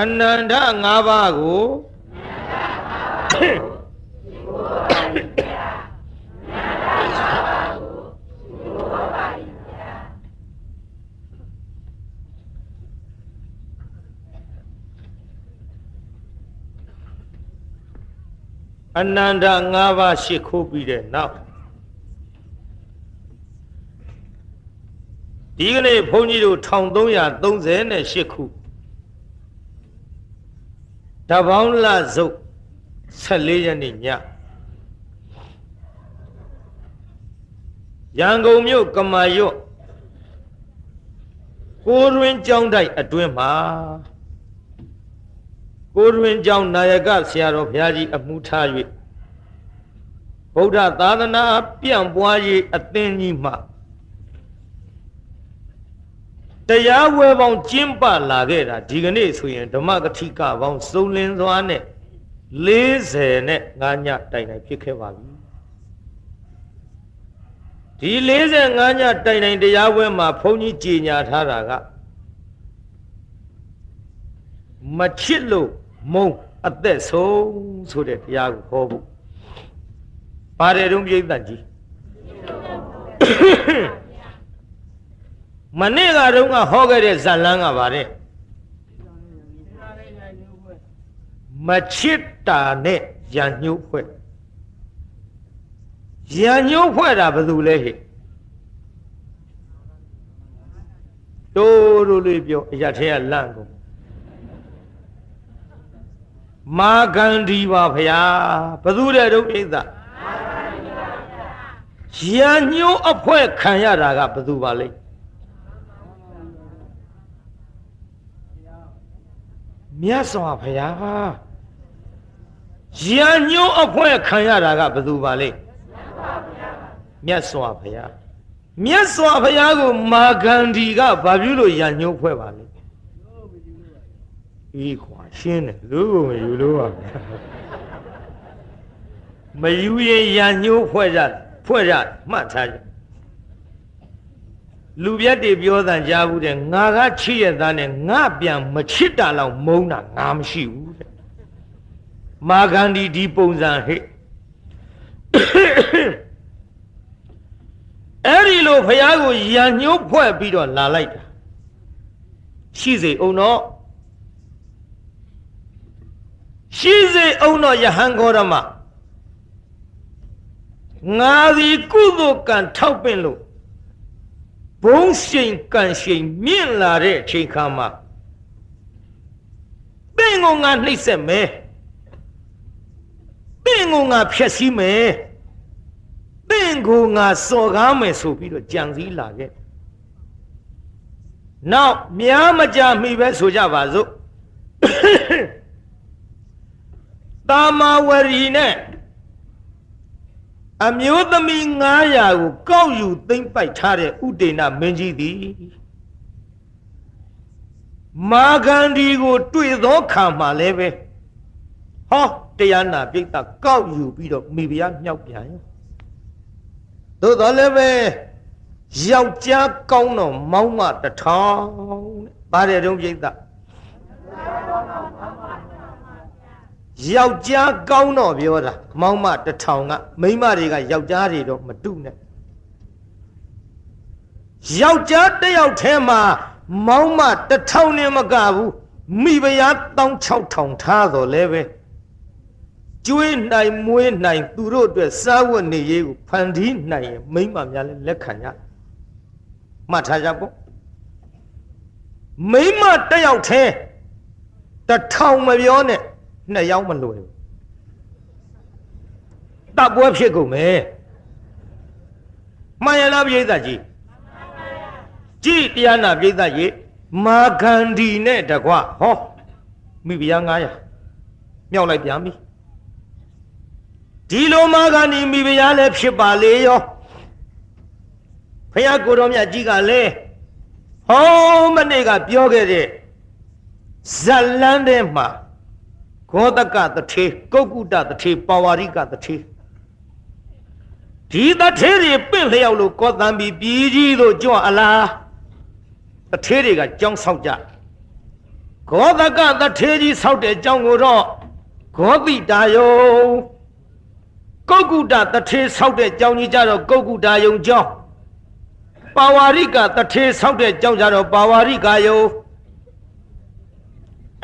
အနန္တ၅ပါးကိုအနန္တ၅ပါးရှ िख ိုးပြီးတဲ့နောက်ဒီကနေ့ဘုန်းကြီးတို့1338ခု တပေါင်းလစုပ်14ရက်နေ့ညရန်ကုန်မြို့ကမာရွတ်ကိုရွင်ကျောင်းတိုက်အတွင်းမှာကိုရွင်ကျောင်းနာယကဆရာတော်ဘုရားကြီးအမှုထား၍ဗုဒ္ဓသာသနာပြန့်ပွားရေးအသင်းကြီးမှ တရားဝဲပေါင်းကျင်းပလာခဲ့တာဒီကနေ့ဆိုရင်ဓမ္မကတိကပေါင်းစုံလင်စွာနဲ့40နဲ့9ညတိုင်တိုင်ဖြစ်ခဲ့ပါပြီဒီ45ညတိုင်တိုင်တရားဝဲမှာဘုန်းကြီးကြေညာထားတာကမချစ်လို့မုံအသက်ဆုံးဆိုတဲ့တရားကိုဟောဖို့ပါတယ်တုံးပြိဿကြီး မနေ့ကတုန်းကဟောခဲ့တဲ့ဇာလန်းကပါတယ်မချစ်တာနဲ့ရံညှိုးဖွဲ့ရံညှိုးဖွဲ့တာဘယ်သူလဲဟဲ့တိုးတို့လေးပြောအရာထဲကလန့်ကုန်မာဂန္ဒီပါဖရာဘသူတဲ့ဒုက္ခိတရံညှိုးအဖွဲ့ခံရတာကဘသူပါလဲ မြတ်စွာဘုရားရံညှိုးအဖွဲ့ခံရတာကဘယ်သူပါလဲမြတ်စွာဘုရားမြတ်စွာဘုရားကိုမာဂန္ဒီကဘာပြုလို့ရံညှိုးဖွဲ့ပါလဲအေးခွာရှင်းတယ်လူကိုမယူလို့ပါမယူရင်ရံညှိုးဖွဲ့ကြဖွဲ့ကြမှတ်ထားကြ လူပြတ်တွေပြောတန်ကြားဘူးတဲ့ငါကချစ်ရသားနဲ့ငါပြန်မချစ်တာလောက်မုန်းတာငါမရှိဘူးတဲ့မာဂန္ဒီဒီပုံစံဟဲ့အဲ့ဒီလိုဖះကိုရံညှိုးဖွဲ့ပြီးတော့လာလိုက်တာရှိစေအောင်တော့ရှိစေအောင်တော့ယဟန်ဂေါရမငါဒီကုသိုလ်ကံထောက်ပင့်လို့ ဘုံရှိန်ကန်ရှိန်မြင့်လာတဲ့အချိန်ခါမှာပင်ကိုငါနှိမ့်ဆက်မယ်ပင်ကိုငါဖျက်ဆီးမယ်ပင်ကိုငါစော်ကားမယ်ဆိုပြီးတော့ကြံစည်လာခဲ့နောက်များမကြမိပဲဆိုကြပါစို့တာမာဝရီနဲ့ အမျိုးသမီး900ကိုကောက်ယူသိမ့်ပိုက်ထားတဲ့ဥဒေနမင်းကြီးသည်မာဂန္ဒီကိုတွေ့သောခါမှလည်းပဲဟောတရားနာပြိတ္တကောက်ယူပြီးတော့မိဖုရားမြောက်ပြန်သို့တော်လည်းပဲယောက်ျားကောင်းတော့မောင်းမတထောင်တဲ့ပါတယ်တုံးပြိတ္တ ယောက်ျားကောင်းတော့ပြောတာမောင်းမတထောင်ကမိန်းမတွေကယောက်ျားတွေတော့မတုနဲ့ယောက်ျားတစ်ယောက်ထဲမှာမောင်းမတထောင်နဲ့မကဘူးမိဖုရားတောင်း6000ထားတော့လဲပဲကျွေးနိုင်မွေးနိုင်သူတို့အတွက်စားဝတ်နေရေးကိုဖန်တီးနိုင်ရင်မိမများလည်းလက်ခံကြမှတ်ထားကြပေါ့မိမတစ်ယောက်ထဲတထောင်မပြောနဲ့ နှစ်ယောက်မလွယ်ဘူးတပ်ပွဲဖြစ်ကုန်မယ်မှန်ရလားပြိဿကြီးကြည်တရားနာပြိဿကြီးမာဂန္ဒီနဲ့တကွဟောမိဖုရား900မြောက်လိုက်ပြန်ပြီဒီလိုမာဂန္ဒီမိဖုရားလည်းဖြစ်ပါလေရောဖះကိုတော်မြတ်ကြီးကလည်းဟောမနေ့ကပြောခဲ့တဲ့ဇလန်းတဲ့မှာ ဂောတကတထေကုတ်ကုတတထေပါဝါရိကတထေဒီတထေတွေပင့်လျောက်လို့ကောတံပြီးပြည်ကြီးတို့ကြွအလားတထေတွေကကြောင်းဆောက်ကြဂောသကတထေကြီးဆောက်တဲ့အကြောင်းကိုတော့ဂောတိတာယုံကုတ်ကုတတထေဆောက်တဲ့အကြောင်းကြီးကြတော့ကုတ်ကုတာယုံကျောင်းပါဝါရိကတထေဆောက်တဲ့အကြောင်းကြတော့ပါဝါရိကယုံ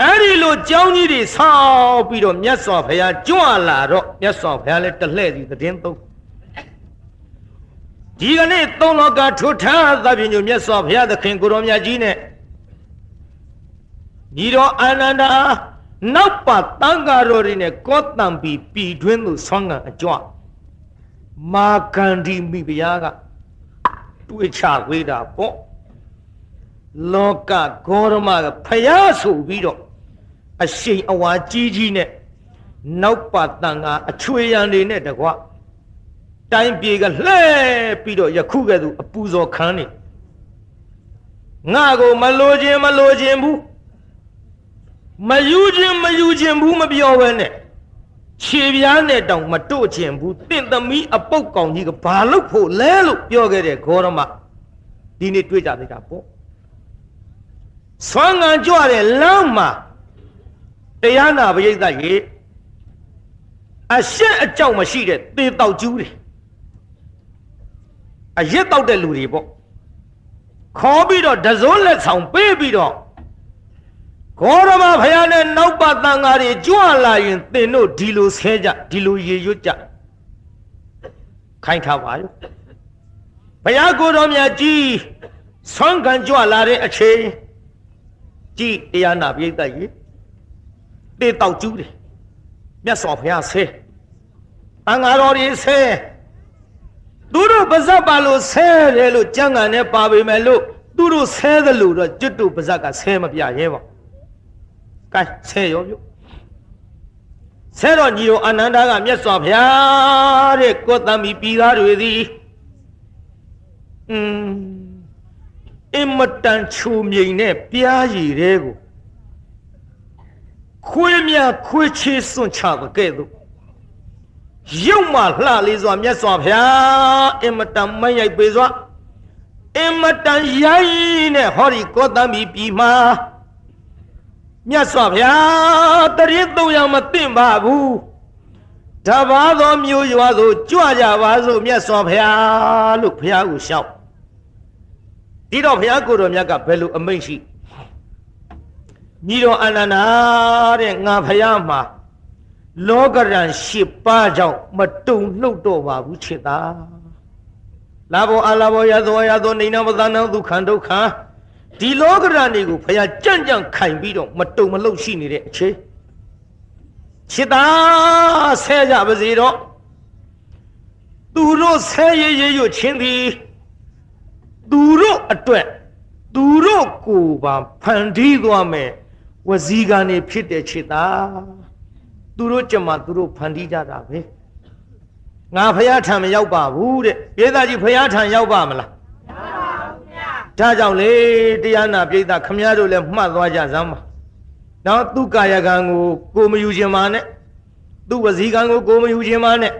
အဲ့ဒီလိုကြောင်းကြီးတွေဆောက်ပြီးတော့မြတ်စွာဘုရားကြွလာတော့မြတ်စွာဘုရားလည်းတလှဲ့စီသတင်းသုံးဒီကနေ့သုံးလောကထွထားသဗ္ဗညုမြတ်စွာဘုရားသခင်ကိုရောမြတ်ကြီးနဲ့ညီတော်အာနန္ဒာနောက်ပါတန်ဃာတော်တွေနဲ့ကောတံပီပြည်တွင်းသို့ဆွမ်းငံအကြွမာကန္ဒီမိဖုရားကတွေးချဝေးတာပေါ့လောကဂေါရမကဖယားဆိုပြီးတော့ အရှိန်အဝါကြီးကြီးနဲ့နောက်ပါတန်ကအချွေရန်တွေနဲ့တကွတိုင်းပြေကလှဲပြီးတော့ယခုကဲ့သို့အပူဇော်ခံနေငါကိုမလိုခြင်းမလိုခြင်းဘူးမယူခြင်းမယူခြင်းဘူးမပြောဘဲနဲ့ခြေပြားနဲ့တောင်မတို့ခြင်းဘူးတင့်သမီးအပုတ်ကောင်ကြီးကဘာလို့ဖို့လဲလို့ပြောခဲ့တဲ့ဂေါရမဒီနေ့တွေ့ကြသေးတာပေါ့ဆွမ်းငံကြွတဲ့လမ်းမှာ တရားနာပရိသတ်ရေအရှက်အကြောက်မရှိတဲ့သေတောက်ကျူးတွေအရက်တောက်တဲ့လူတွေပေါ့ခေါ်ပြီးတော့ဒဇွန်းလက်ဆောင်ပေးပြီးတော့ဂေါရမဖယားနဲ့နောက်ပါတန်ဃာတွေကြွလာရင်သင်တို့ဒီလိုဆဲကြဒီလိုရေရွတ်ကြခိုင်းထားပါရောဘုရားကိုယ်တော်မြတ်ကြီးဆွမ်းခံကြွလာတဲ့အချိန်ကြည်တရားနာပိဋကကြီး တေတောက်ကျူးတယ်မြတ်စွာဘုရားဆဲတန်ဃာတော်တွေဆဲသူတို့ပါဇက်ပါလို့ဆဲတယ်လို့ကြံ့ကန်နဲ့ပါပေမဲ့လို့သူတို့ဆဲတယ်လို့တော့ကျွတ်တို့ပါဇက်ကဆဲမပြရဲပါကဲဆဲရောပြုဆဲတော်ညီတော်အာနန္ဒာကမြတ်စွာဘုရားတဲ့ကိုယ်တမ်းပြီးပြည်သားတွေသည်อืมအင်မတန်ချူမြိန်နဲ့ပြားရည်တဲ့ကို ခွေးမြခွေးချေးစွန့်ချတဲ့ကဲ့သို့ရုပ်မှလှလေးစွာမြတ်စွာဘုရားအင်မတန်မရိုက်ပေစွာအင်မတန်ရိုင်းနဲ့ဟောဒီကောတမ်းပြီးပြီမှာမြတ်စွာဘုရားတရင်သုံးယောက်မသိမ့်ပါဘူးတပါးသောမျိုးရွာသို့ကြွကြပါစို့မြတ်စွာဘုရားလို့ဘုရားကိုရှောက်ဒီတော့ဘုရားကိုယ်တော်မြတ်ကဘယ်လိုအမိန့်ရှိ ညီတော်အနန္ဒာတဲ့ငါဖယားမှာလောကရန်၈ပါးကြောင့်မတုံလှုပ်တော့ပါဘူးချစ်တာလာဘောအလာဘောယသောယသောနေနမသနံဒုက္ခဒုက္ခဒီလောကရန်တွေကိုဖယားကြံ့ကြံ့ခိုင်ပြီးတော့မတုံမလှုပ်ရှိနေတဲ့အခြေချစ်တာဆဲကြပါစေတော့သူတို့ဆဲရရရွချင်းသည်သူတို့အတွက်သူတို့ကိုယ်ပါဖန်တီးသွားမယ် ဝစီကနေဖြစ်တဲ့ချစ်တာသူတို့ကြမှာသူတို့ဖန်တီးကြတာပဲငါဖရာထံမရောက်ပါဘူးတဲ့ပြေသားကြီးဖရာထံရောက်ပါမလားဒါကြောင့်လေတရားနာပိဋကခမည်းတော်လည်းမှတ်သွားကြစမ်းပါနော်သူကာယကံကိုကိုမယူခြင်းမနဲ့သူဝစီကံကိုကိုမယူခြင်းမနဲ့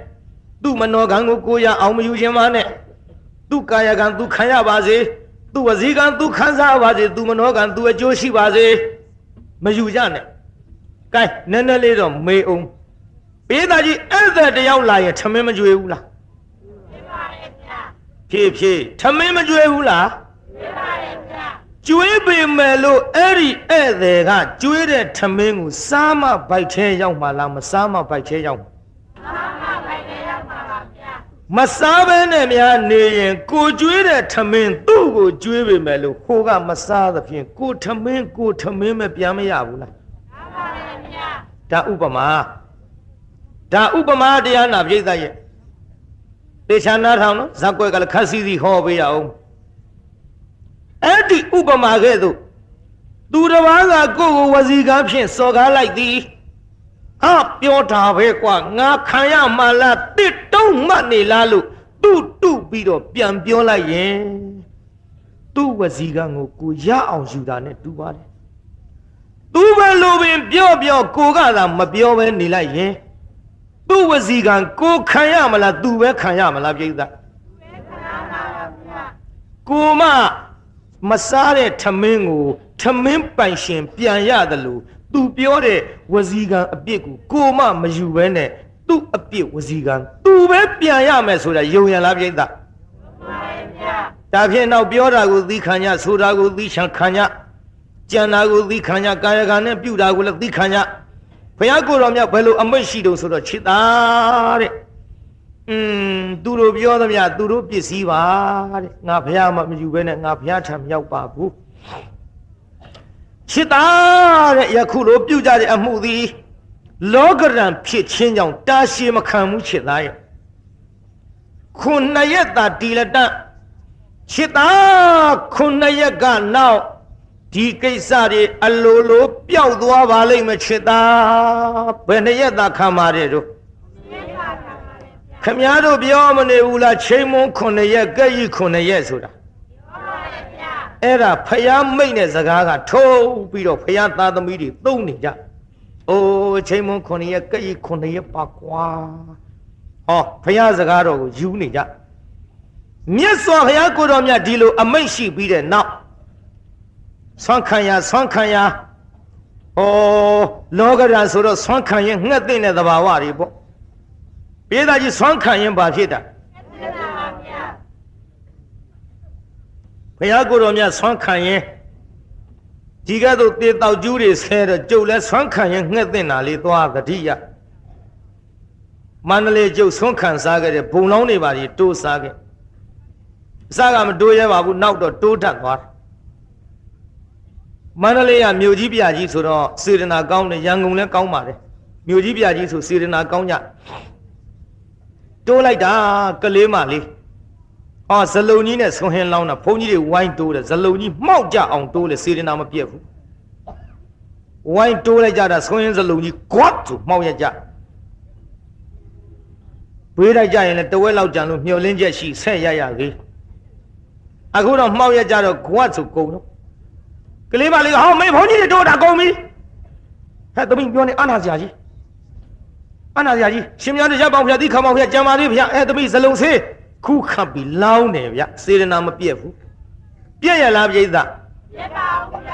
သူမနောကံကိုကိုရအောင်မယူခြင်းမနဲ့သူကာယကံသူခံရပါစေသူဝစီကံသူခံစားပါစေသူမနောကံသူအကျိုးရှိပါစေ မယူကြနဲ့ကဲနည်းနည်းလေးတော့မေးအောင်ပေးသားကြီးအဲ့သက်တယောက်လာရင်ထမင်းမကြွေဘူးလားဖြည့်ဖြည့်ထမင်းမကြွေဘူးလားကျွေးပေမဲ့လို့အဲ့ဒီဧည့်သည်ကကျွေးတဲ့ထမင်းကိုစားမဘိုက်ထဲရောက်မှလားမစားမဘိုက်ထဲရောက်မ စားဘဲနဲ့များနေရင်ကိုကျွေးတဲ့ထမင်းသူ့ကိုကျွေးပေမဲ့လို့ခိုးကမစားသဖြင့်ကိုထမင်းကိုထမင်းမပြန်မရဘူးလားဒါဥပမာဒါဥပမာတရားနာပြိဿရဲ့တေချာနာထောင်နော်ဇက်ွက်ကလည်းခက်စီစီဟောပေးရအောင်အဲ့ဒီဥပမာကဲ့သို့သူတစ်ပါးကကိုယ့်ကိုဝစီကားဖြင့်စော်ကားလိုက်သည် ဟာပြောတာပဲကွာငါခံရမှလားတစ်တုံးမှတ်နေလားလို့သူ့တုပြီးတော့ပြန်ပြောလိုက်ရင်သူ့ဝစီကံကိုကိုရအောင်ယူတာနဲ့တူပါတယ်သူပဲလိုပင်ပြောပြောကိုကသာမပြောဘဲနေလိုက်ရင်သူ့ဝစီကံကိုခံရမလားသူပဲခံရမလားပြိဿကိုမမစားတဲ့ထမင်းကိုထမင်းပိုင်ရှင်ပြန်ရတယ်လို့ သူပြောတဲ့ဝစီကံအပြစ်ကိုကိုမမယူဘဲနဲ့သူ့အပြစ်ဝစီကံသူပဲပြန်ရမယ်ဆိုတာယုံရလားပြိဿဒါဖြင့်နောက်ပြောတာကိုသီခံကြဆိုတာကိုသီချံခံကြကြံတာကိုသီခံကြကာယကံနဲ့ပြုတာကိုလည်းသီခံကြဘုရားကိုယ်တော်မြတ်ဘယ်လိုအမိတ်ရှိတုံဆိုတော့ချစ်တာတဲ့อืมသူတို့ပြောသမျှသူတို့ပစ္စည်းပါတဲ့ငါဘုရားမှမယူဘဲနဲ့ငါဘုရားထံမရောက်ပါဘူး ချစ်တာတဲ့ယခုလိုပြုကြတဲ့အမှုသည်လောကရန်ဖြစ်ခြင်းကြောင့်တာရှည်မခံမှုချစ်သားရဲ့ခုနှစ်ရက်သာတီလတန့်ချစ်သားခုနှစ်ရက်ကနောက်ဒီကိစ္စတွေအလိုလိုပျောက်သွားပါလိမ့်မချစ်သားဘယ်နှစ်ရက်သာခံပါတယ်တို့ခမည်းတော်ပြောမနေဘူးလားချိန်မုံခုနှစ်ရက်ကဲ့ကြီးခုနှစ်ရက်ဆိုတာ အဲ့ဒါဖယားမိတ်တဲ့စကားကထုံးပြီးတော့ဖယားသားသမီးတွေသုံးနေကြအိုးချိန်မုံခုနှစ်ရက်ကဲ့ကြီးခုနှစ်ရက်ပါကွာဟောဖယားစကားတော်ကိုယူနေကြမြတ်စွာဘုရားကိုတော်မြတ်ဒီလိုအမိတ်ရှိပြီးတဲ့နောက်ဆွမ်းခံရဆွမ်းခံရဩလောကဓာတ်ဆိုတော့ဆွမ်းခံရင်ငှက်သိတဲ့သဘာဝတွေပေါ့ပြေးသားကြီးဆွမ်းခံရင်ဘာဖြစ်တာ ဘုရားကိုတော်မြတ်ဆွမ်းခံရင်ဒီကဲ့သို့တေတောက်ကျူးတွေဆဲတော့ကျုပ်လဲဆွမ်းခံရင်ငှက်သိတာလေးသွားသတိရမန္တလေးကျုပ်ဆွမ်းခံစားခဲ့တဲ့ဘုံလောင်းတွေပါကြီးတိုးစားခဲ့အစကမတိုးရဲပါဘူးနောက်တော့တိုးတတ်သွားတယ်မန္တလေးကမြို့ကြီးပြကြီးဆိုတော့စေရနာကောင်းတယ်ရန်ကုန်လည်းကောင်းပါတယ်မြို့ကြီးပြကြီးဆိုစေရနာကောင်းကြတိုးလိုက်တာကလေးမလေး ဟောဇလုံကြီးနဲ့ဆွန်ဟင်းလောင်းတာဘုန်းကြီးတွေဝိုင်းတိုးတယ်ဇလုံကြီးမှောက်ကြအောင်တိုးလေစေရနာမပြတ်ဘူးဝိုင်းတိုးလိုက်ကြတာဆွန်ဟင်းဇလုံကြီးကွတ်ဆိုမှောက်ရကြဝေးလိုက်ကြရင်လည်းတဝက်လောက်ကြံလို့မျောလင်းချက်ရှိဆက်ရရသေးအခုတော့မှောက်ရကြတော့ကွတ်ဆိုကုန်တော့ကလေးမလေးကဟောမေဘုန်းကြီးတွေတို့တာကုန်ပြီဟဲ့သမီးပြောနေအနာစရာကြီးအနာစရာကြီးရှင်များတို့ရပ်ပေါင်းဖျက်သီးခံပေါင်းဖျက်ကြံပါသေးဗျအဲသမီးဇလုံဆေး ခုခတ်ပြီးလောင်းတယ်ဗျစေရနာမပြည့်ဘူးပြည့်ရလားပြိဿပြည့်ပါဘူးဗျ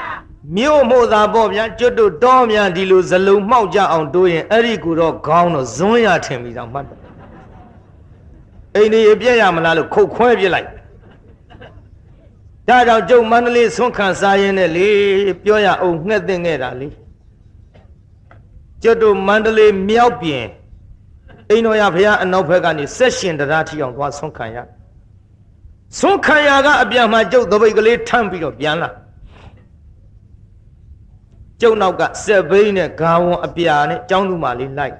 မြို့မို့သာပေါ့ဗျာကျွတ်တို့တောမြန်ဒီလိုဇလုံမှောက်ကြအောင်တိုးရင်အဲ့ဒီကူတော့ခေါင်းတော့ဇွန်းရထင်ပြီးတော့မှတ်တယ်အိမ်ကြီးပြည့်ရမလားလို့ခုတ်ခွဲပြစ်လိုက်ဒါကြောင့်ကျုပ်မန္တလေးဆွန့်ခံစားရင်းနဲ့လေပြောရအောင်ငှက်သိငဲ့တာလေကျွတ်တို့မန္တလေးမြောက်ပြင် အိမ်တော်ရဘုရားအနောက်ဘက်ကနေဆက်ရှင်တရားထီအောင်သွားဆွန့်ခံရဆွန့်ခံရကအပြန်မှာကျုပ်သပိတ်ကလေးထမ်းပြီးတော့ပြန်လာကျုပ်နောက်ကစက်ဘိန်းနဲ့ဂါဝန်အပြာနဲ့ကျောင်းသူမလေးလိုက်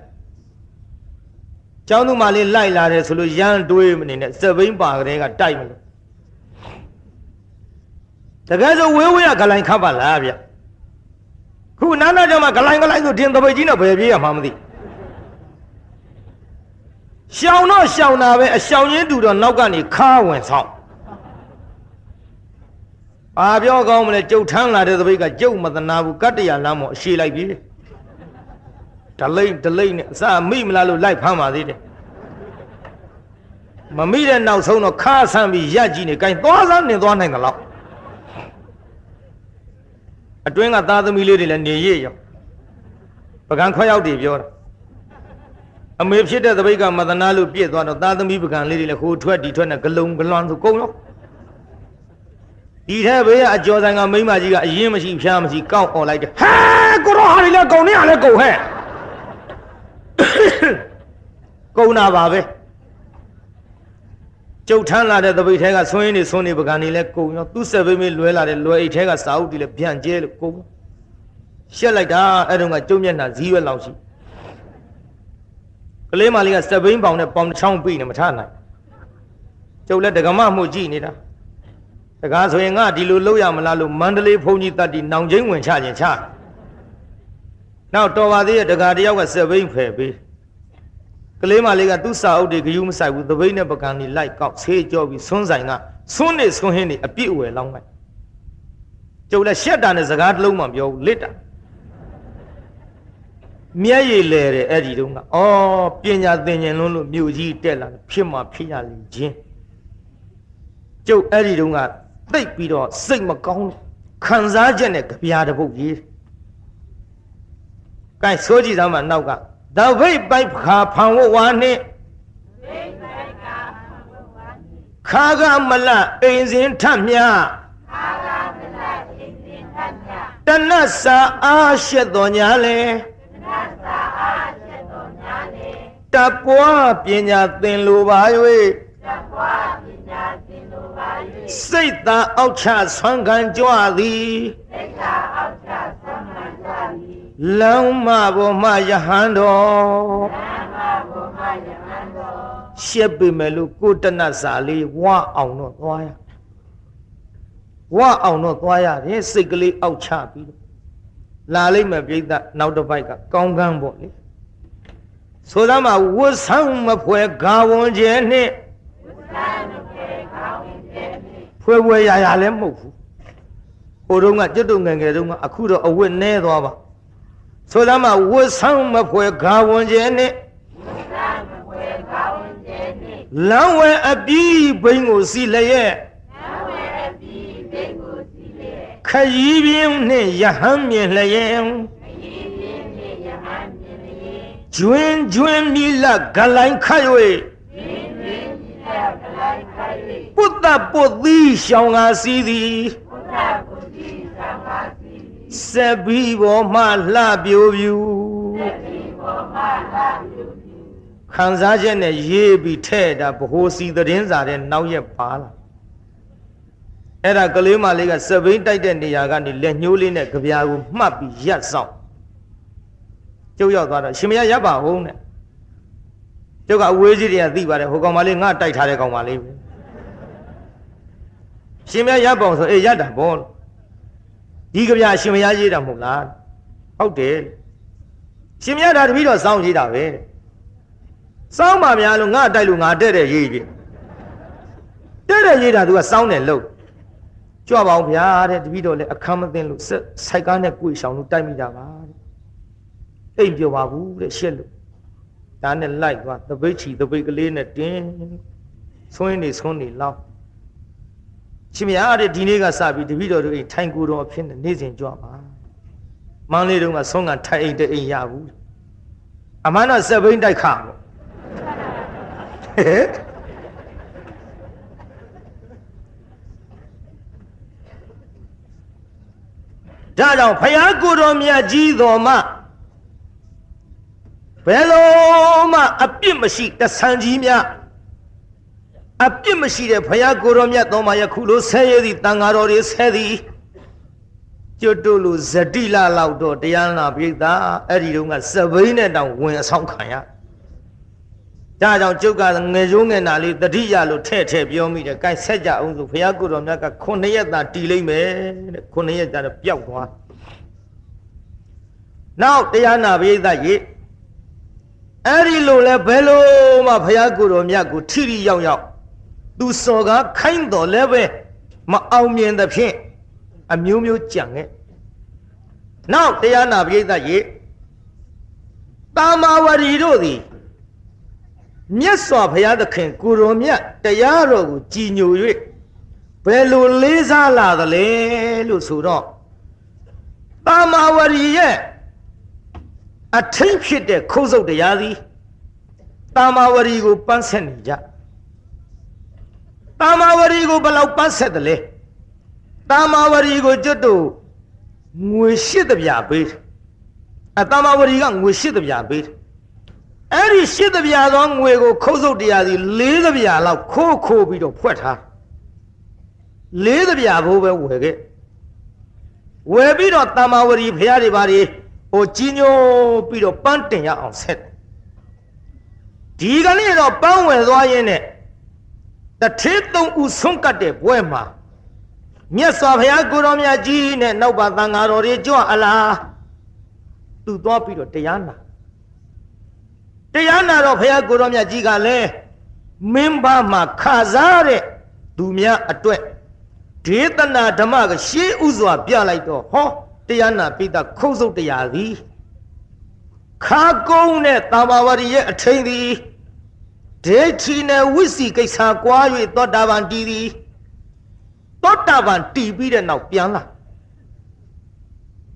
ကျောင်းသူမလေးလိုက်လာတယ်ဆိုလို့ရန်တွေးမနေနဲ့စက်ဘိန်းပါကလေးကတိုက်မလို့တကယ်ဆိုဝေးဝေးကဂလိုင်ခတ်ပါလားဗျခုနာနာကြောင့်မှဂလိုင်ဂလိုင်ဆိုတင်တပိတ်ကြီးနဲ့ဘယ်ပြေးရမှာမသိ ရှောင်တော့ရှောင်တာပဲအရှောင်ချင်းတူတော့နောက်ကနေခါဝင်ဆောင်အာပြောကောင်းမလဲကြုတ်ထမ်းလာတဲ့တပိတ်ကကြုတ်မသနာဘူးကတ္တရာလမ်းမောအရှိလိုက်ပြီဒလိမ့်ဒလိမ့်နဲ့အစမိမလားလို့လိုက်ဖမ်းပါသေးတယ်မမိတဲ့နောက်ဆုံးတော့ခါဆန်းပြီးရက်ကြည့်နေ gain သွားစမ်းနေသွားနိုင်တယ်လို့အတွင်းကသားသမီးလေးတွေလည်းနေရရောပကံခွက်ရောက်တွေပြောတာ အမေဖြစ်တဲ့တပိတ်ကမသနာလို့ပြည့်သွားတော့သားသမီးပကံလေးတွေလည်းဟိုထွက်ဒီထွက်နဲ့ဂလုံဂလွန်ဆိုကုန်ရောဒီထဲဘေးကအကျော်ဆိုင်ကမိမကြီးကအရင်မရှိဖျားမရှိကောက်អော်လိုက်တယ်ဟဲကိုရောဟာတွေလည်းကုန်နေရလဲကုန်ဟဲ့ကုန်တာပါပဲကျုပ်ထမ်းလာတဲ့တပိတ်ထဲကဆွင်းနေဆွင်းနေပကံနေလဲကုံရောသူ့ဆက်ပိမေးလွဲလာတဲ့လွယ်အိတ်ထဲကစာအုပ်တွေလဲဗျန့်ကျဲလို့ကုံရှက်လိုက်တာအဲ့တုန်းကကျုံမျက်နှာဇီးရွက်လောက်ရှိက လေးမလေးကစက်ဘိန်းပေါင်နဲ့ပေါင်တစ်ချောင်းပြီးနေမထနိုင်ကျုပ်လည်းဒကမမှုကြည့်နေတာတကားဆိုရင်ငါဒီလိုလုပ်ရမလားလို့မန္တလေးဘုန်းကြီးတတ်တီနောင်ချင်းဝင်ချခြင်းချနောက်တော်ပါသေးရဲ့ဒကာတယောက်ကစက်ဘိန်းဖယ်ပေးကလေးမလေးကသူ့စာအုပ်တွေဂယုမဆိုင်ဘူးသပိတ်နဲ့ပကံနေလိုက်ကောက်ဆေးကြောပြီးဆွန်းဆိုင်ကဆွန်းနေဆွန်းဟင်းနေအပြည့်အဝယ်လောင်းလိုက်ကျုပ်လည်းရှက်တာနဲ့စကားတစ်လုံးမှပြောဘူးလစ်တာ မျက်ရည်လဲတယ်အဲ့ဒီတုန်းကဩပညာသင်ញင်လုံးလို့မြို့ကြီးတက်လာဖြစ်မှဖြစ်ရလိမ့်ချင်းကျုပ်အဲ့ဒီတုန်းကသိပ်ပြီးတော့စိတ်မကောင်းခံစားချက်နဲ့ကြပြာတစ်ပုတ်ရေးကဲဆိုကြည့်သားမှာနောက်ကသဗိတ်ပိုက်ခါဖန်ဝဝါနှင့်ခါကမလအိမ်စဉ်ထမြတဏ္ဍစာအားရှက်တော်ညာလေ တပွားပညာသင်လိုပါ၍စိတ်သာအောက်ချဆွမ်းခံကြွသည်လောင်းမဘောမယဟန်တော်ရှက်ပေမဲ့လို့ကိုတဏ္ဍစာလေးဝအောင်တော့သွားရဝအောင်တော့သွားရတယ်စိတ်ကလေးအောက်ချပြီးတော့လာလိမ့်မယ်ပြိဿနောက်တစ်ပိုက်ကကောင်းကန်းပေါ့လေ ဆိုသားမှာဝတ်ဆန်းမဖွဲဂါဝန်ကျဲနဲ့ဖွဲဖွဲရရလည်းမဟုတ်ဘူးဟိုတုန်းကကျွတ်တုံငယ်ငယ်တုန်းကအခုတော့အဝတ်နဲသွားပါဆိုသားမှာဝတ်ဆန်းမဖွဲဂါဝန်ကျဲနဲ့လမ်းဝဲအပြီးဘိန်းကိုစီလျက်ခရီးပြင်းနှင့်ယဟန်မြင်လျက် ကျွင်းကျွင်းမိလဂလိုင်းခတ်၍ပုတ္တပုတ်သီရှောင်းကားစီသည်စက်ဘီဘောမှလှပြိုပြူခံစားချက်နဲ့ရေးပြီးထဲ့တာဘ ਹੁ စီသတင်းစာတဲ့နောက်ရက်ပါလာအဲ့ဒါကလေးမလေးကစပိန်တိုက်တဲ့နေရာကနေလက်ညှိုးလေးနဲ့ကြပြာကိုမှတ်ပြီးရက်ဆောင် ကျုပ်ရောက်သွားတော့ရှင်မရရပ်ပါဟုတ်နဲ့ကျုပ်ကအဝေးကြီးတွေကသိပါတယ်ဟိုကောင်မလေးငါတိုက်ထားတဲ့ကောင်မလေးပဲရှင်မရရပ်ပေါင်ဆိုအေးရပ်တာဘောဒီကြပြာရှင်မရရေးတာမဟုတ်လားဟုတ်တယ်ရှင်မရတာတပည့်တော်စောင်းရေးတာပဲစောင်းပါများလို့ငါတိုက်လို့ငါတဲ့တဲ့ရေးပြီတဲ့တဲ့ရေးတာ तू ကစောင်းတယ်လို့ကြွပါအောင်ဗျာတဲ့တပည့်တော်လည်းအခမ်းမသိလို့စိုက်ကားနဲ့ကိုယ်ရှောင်လို့တိုက်မိကြပါတဲ့ အိမ်ပြောပါဘူးတဲ့ရှက်လို့ဒါနဲ့လိုက်သွားတပိတ်ချီတပိတ်ကလေးနဲ့တင်းဆွင်းနေဆွင်းနေလောက်ရှင်မရတဲ့ဒီနေ့ကစပြီးတပည့်တော်တို့အိမ်ထိုင်ကိုယ်တော်အဖြစ်နဲ့နေ့စဉ်ကြွပါမန်းလေးတုန်းကဆုံးကထိုင်အိမ်တအိမ်ရဘူးအမှန်တော့စက်ဘိန်းတိုက်ခါပေါ့ဒါကြောင့်ဖယားကိုတော်မြတ်ကြီးတော်မှ ဘယ်လိုမှအပြစ်မရှိတဆန်ကြီးများအပြစ်မရှိတဲ့ဖယားကိုတော်မြတ်တော်မှာယခုလိုဆဲရည်သည်တန်ဃာတော်တွေဆဲသည်ကျွတ်တို့လိုဇတိလလောက်တော့တရားနာပိဿာအဲ့ဒီတုန်းကစပိန်းနဲ့တောင်ဝင်အဆောင်ခံရဒါကြောင့်ကျုပ်ကငယ်ရိုးငယ်နာလေးတတိယလို့ထဲ့ထဲ့ပြောမိတယ်။ကဲဆက်ကြအောင်ဆိုဘုရားကိုတော်မြတ်က9ရက်သာတည်လိမ့်မယ်တဲ့။9ရက်ကြာတော့ပျောက်သွား။နောက်တရားနာပိဿရေ အဲ့ဒီလိုလဲဘယ်လိုမှဘုရားကိုတော်မြတ်ကိုထိထိရောက်ရောက်သူစော်ကားခိုင်းတော်လဲပဲမအောင်မြင်သဖြင့်အမျိုးမျိုးကြံခဲ့။နောက်တရားနာပိဿရေတာမာဝရီတို့သည်မြတ်စွာဘုရားသခင်ကိုရောမြတ်တရားတော်ကိုကြည်ညို၍ဘယ်လိုလေးစားလာသလဲလို့ဆိုတော့တာမာဝရီရဲ့ အထိတ်ဖြစ်တဲ့ခုံးစုပ်တရားသည်တာမာဝရီကိုပန်းဆက်နေကြတာမာဝရီကိုဘယ်လောက်ပန်းဆက်တယ်လဲတာမာဝရီကိုကျွတ်တို့ငွေရှစ်တပြားပေးအတာမာဝရီကငွေရှစ်တပြားပေးအဲ့ဒီရှစ်တပြားသောငွေကိုခုတ်စုပ်တရားစီလေးတပြားလောက်ခိုးခိုးပြီးတော့ဖွက်ထားလေးတပြားဘိုးပဲဝယ်ခဲ့ဝယ်ပြီးတော့တမ္မာဝရီဖရာတွေဘာတွေ ဟိုကြီးညိုပြီးတော့ပန်းတင်ရအောင်ဆက်ဒီကနေ့တော့ပန်းဝယ်သွားရင်းနဲ့တထေးသုံးဦးဆုံးကတ်တဲ့ဘွဲမှာမြတ်စွာဘုရားကိုတော်မြတ်ကြီးနဲ့နောက်ပါသံဃာတော်တွေကြွအလားသူသွားပြီးတော့တရားနာတရားနာတော့ဘုရားကိုရောမြတ်ကြီးကလည်းမင်းဘာမှာခစားတဲ့သူများအတွက်ဒေသနာဓမ္မကရှေးဥစွာပြလိုက်တော့ဟော တရားနာပိဋကခုတ်ဆုပ်တရားသည်ခါကုန်းနဲ့တာဘာဝရီရဲ့အထိန်သည်ဒိဋ္ဌိနဲ့ဝိစီကိစ္စကွာ၍သောတာပန်တည်သည်သောတာပန်တည်ပြီးတဲ့နောက်ပြန်လာ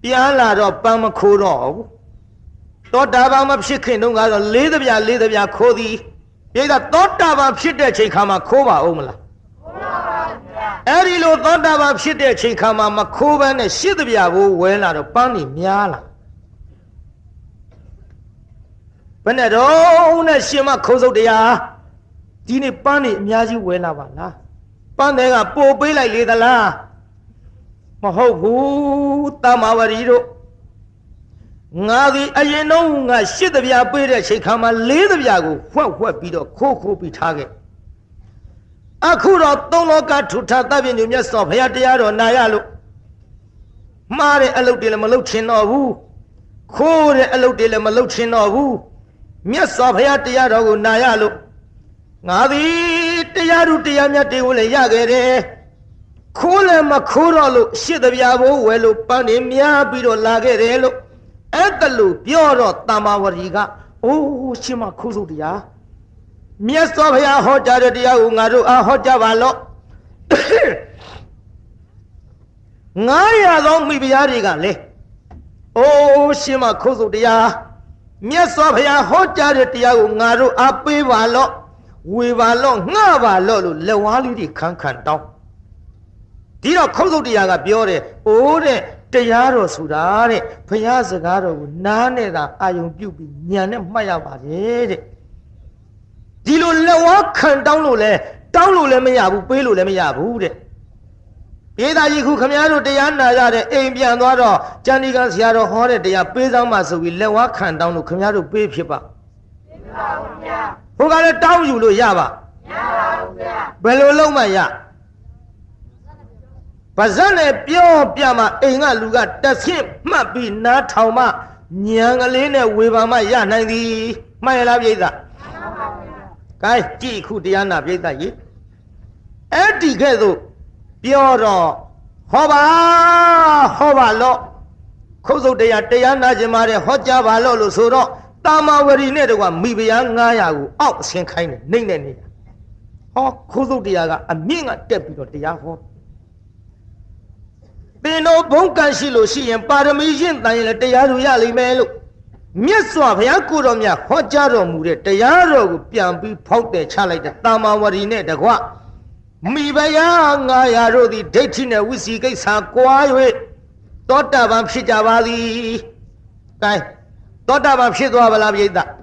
ပြန်လာတော့ပန်းမခိုးတော့ဘူးသောတာပန်မဖြစ်ခင်တုန်းကတော့လေးသဗျာလေးသဗျာခိုးသည်ပြိဿသောတာပန်ဖြစ်တဲ့ချိန်ခါမှာခိုးပါဦးမလား အဲ့ဒီလိုသောတာပန်ဖြစ်တဲ့ချိန်ခါမှာမခိုးဘဲနဲ့ရှစ်သဗျာကိုဝဲလာတော့ပန်းနေများလာဘယ်နဲ့တော့နဲ့ရှင်မခိုးစုပ်တရားဒီနေ့ပန်းနေအများကြီးဝဲလာပါလားပန်းတဲ့ကပို့ပေးလိုက်လေသလားမဟုတ်ဘူးတမဝရီတို့ငါဒီအရင်တော့ငါရှစ်တပြားပေးတဲ့ချိန်ခါမှာလေးတပြားကိုဖွက်ဖွက်ပြီးတော့ခိုးခိုးပြီးထားခဲ့ အခုတော့သုံးလောကထူထတပ်ပြညမြတ်စွာဘုရားတရားတော်နာရလို့မှားတဲ့အလုပ်တွေလည်းမလုပ်ချင်တော့ဘူးခိုးတဲ့အလုပ်တွေလည်းမလုပ်ချင်တော့ဘူးမြတ်စွာဘုရားတရားတော်ကိုနာရလို့ငါသည်တရားသူတရားမြတ်တွေကိုလည်းရခဲ့တယ်ခိုးလည်းမခိုးတော့လို့ရှစ်တပြားဘိုးဝယ်လို့ပန်းနေများပြီးတော့လာခဲ့တယ်လို့အဲ့တလူပြောတော့တမ္မာဝရီကအိုးရှင်မခိုးစုတရား မြတ်စွာဘုရားဟောကြားတဲ့တရားကိုငါတို့အားဟောကြားပါလော့900သောမိဖုရားတွေကလေအိုးရှင်မခိုးစုတရားမြတ်စွာဘုရားဟောကြားတဲ့တရားကိုငါတို့အားပေးပါလော့ဝေပါလော့ငှပါလော့လို့လက်ဝါးလေးတွေခန်းခန်းတောင်းဒီတော့ခုတ်စုတ်တရားကပြောတယ်အိုးတဲ့တရားတော်ဆိုတာတဲ့ဘုရားစကားတော်ကိုနားနဲ့သာအာယုံပြုတ်ပြီးညံနဲ့မှတ်ရပါတယ်တဲ့ ဒီလိုလက်ဝါးခံတောင်းလို့လဲတောင်းလို့လည်းမရဘူးပေးလို့လည်းမရဘူးတဲ့ပြေးသားကြီးခုခမည်းတော်တရားနာရတဲ့အိမ်ပြန်သွားတော့ကျန်ဒီကဆရာတော်ဟောတဲ့တရားပေးဆောင်မှဆိုပြီးလက်ဝါးခံတောင်းလို့ခမည်းတော်ပေးဖြစ်ပါဖြစ်ပါဘူးဗျာဟိုကလည်းတောင်းယူလို့ရပါမရပါဘူးဗျာဘယ်လိုလုပ်မှရပါဇက်နဲ့ပြောပြမှအိမ်ကလူကတဆင့်မှတ်ပြီးနားထောင်မှညံကလေးနဲ့ဝေဘာမှရနိုင်သည်မှန်ရလားပြိဿမှန်ပါဗျာ ကဲကြည့်ခုတရားနာပြိဿကြီးအဲ့ဒီကဲ့သို့ပြောတော့ဟောပါဟောပါလော့ခုတ်စုတ်တရားတရားနာခြင်းမာတဲ့ဟောကြားပါလော့လို့ဆိုတော့တာမာဝရီနဲ့တကွာမိဖုရား900ကိုအောက်အဆင်းခိုင်းတယ်နှိမ့်နေနေတာဟောခုတ်စုတ်တရားကအမြင့်ကတက်ပြီးတော့တရားဟောပင်တော်ဘုံကံရှိလို့ရှိရင်ပါရမီရင့်တန်ရင်လည်းတရားသူရလိမ့်မယ်လို့ မြတ်စွာဘုရားကိုတော်မြတ်ဟောကြားတော်မူတဲ့တရားတော်ကိုပြန်ပြီးဖောက်တယ်ချလိုက်တဲ့တာမာဝရီနဲ့တကွမိဘယာငါရာတို့သည်ဒိဋ္ဌိနဲ့ဝိစီကိစ္စကွာ၍တောတပံဖြစ်ကြပါသည်။ကဲတောတပံဖြစ်သွားပါလားပြိဿ။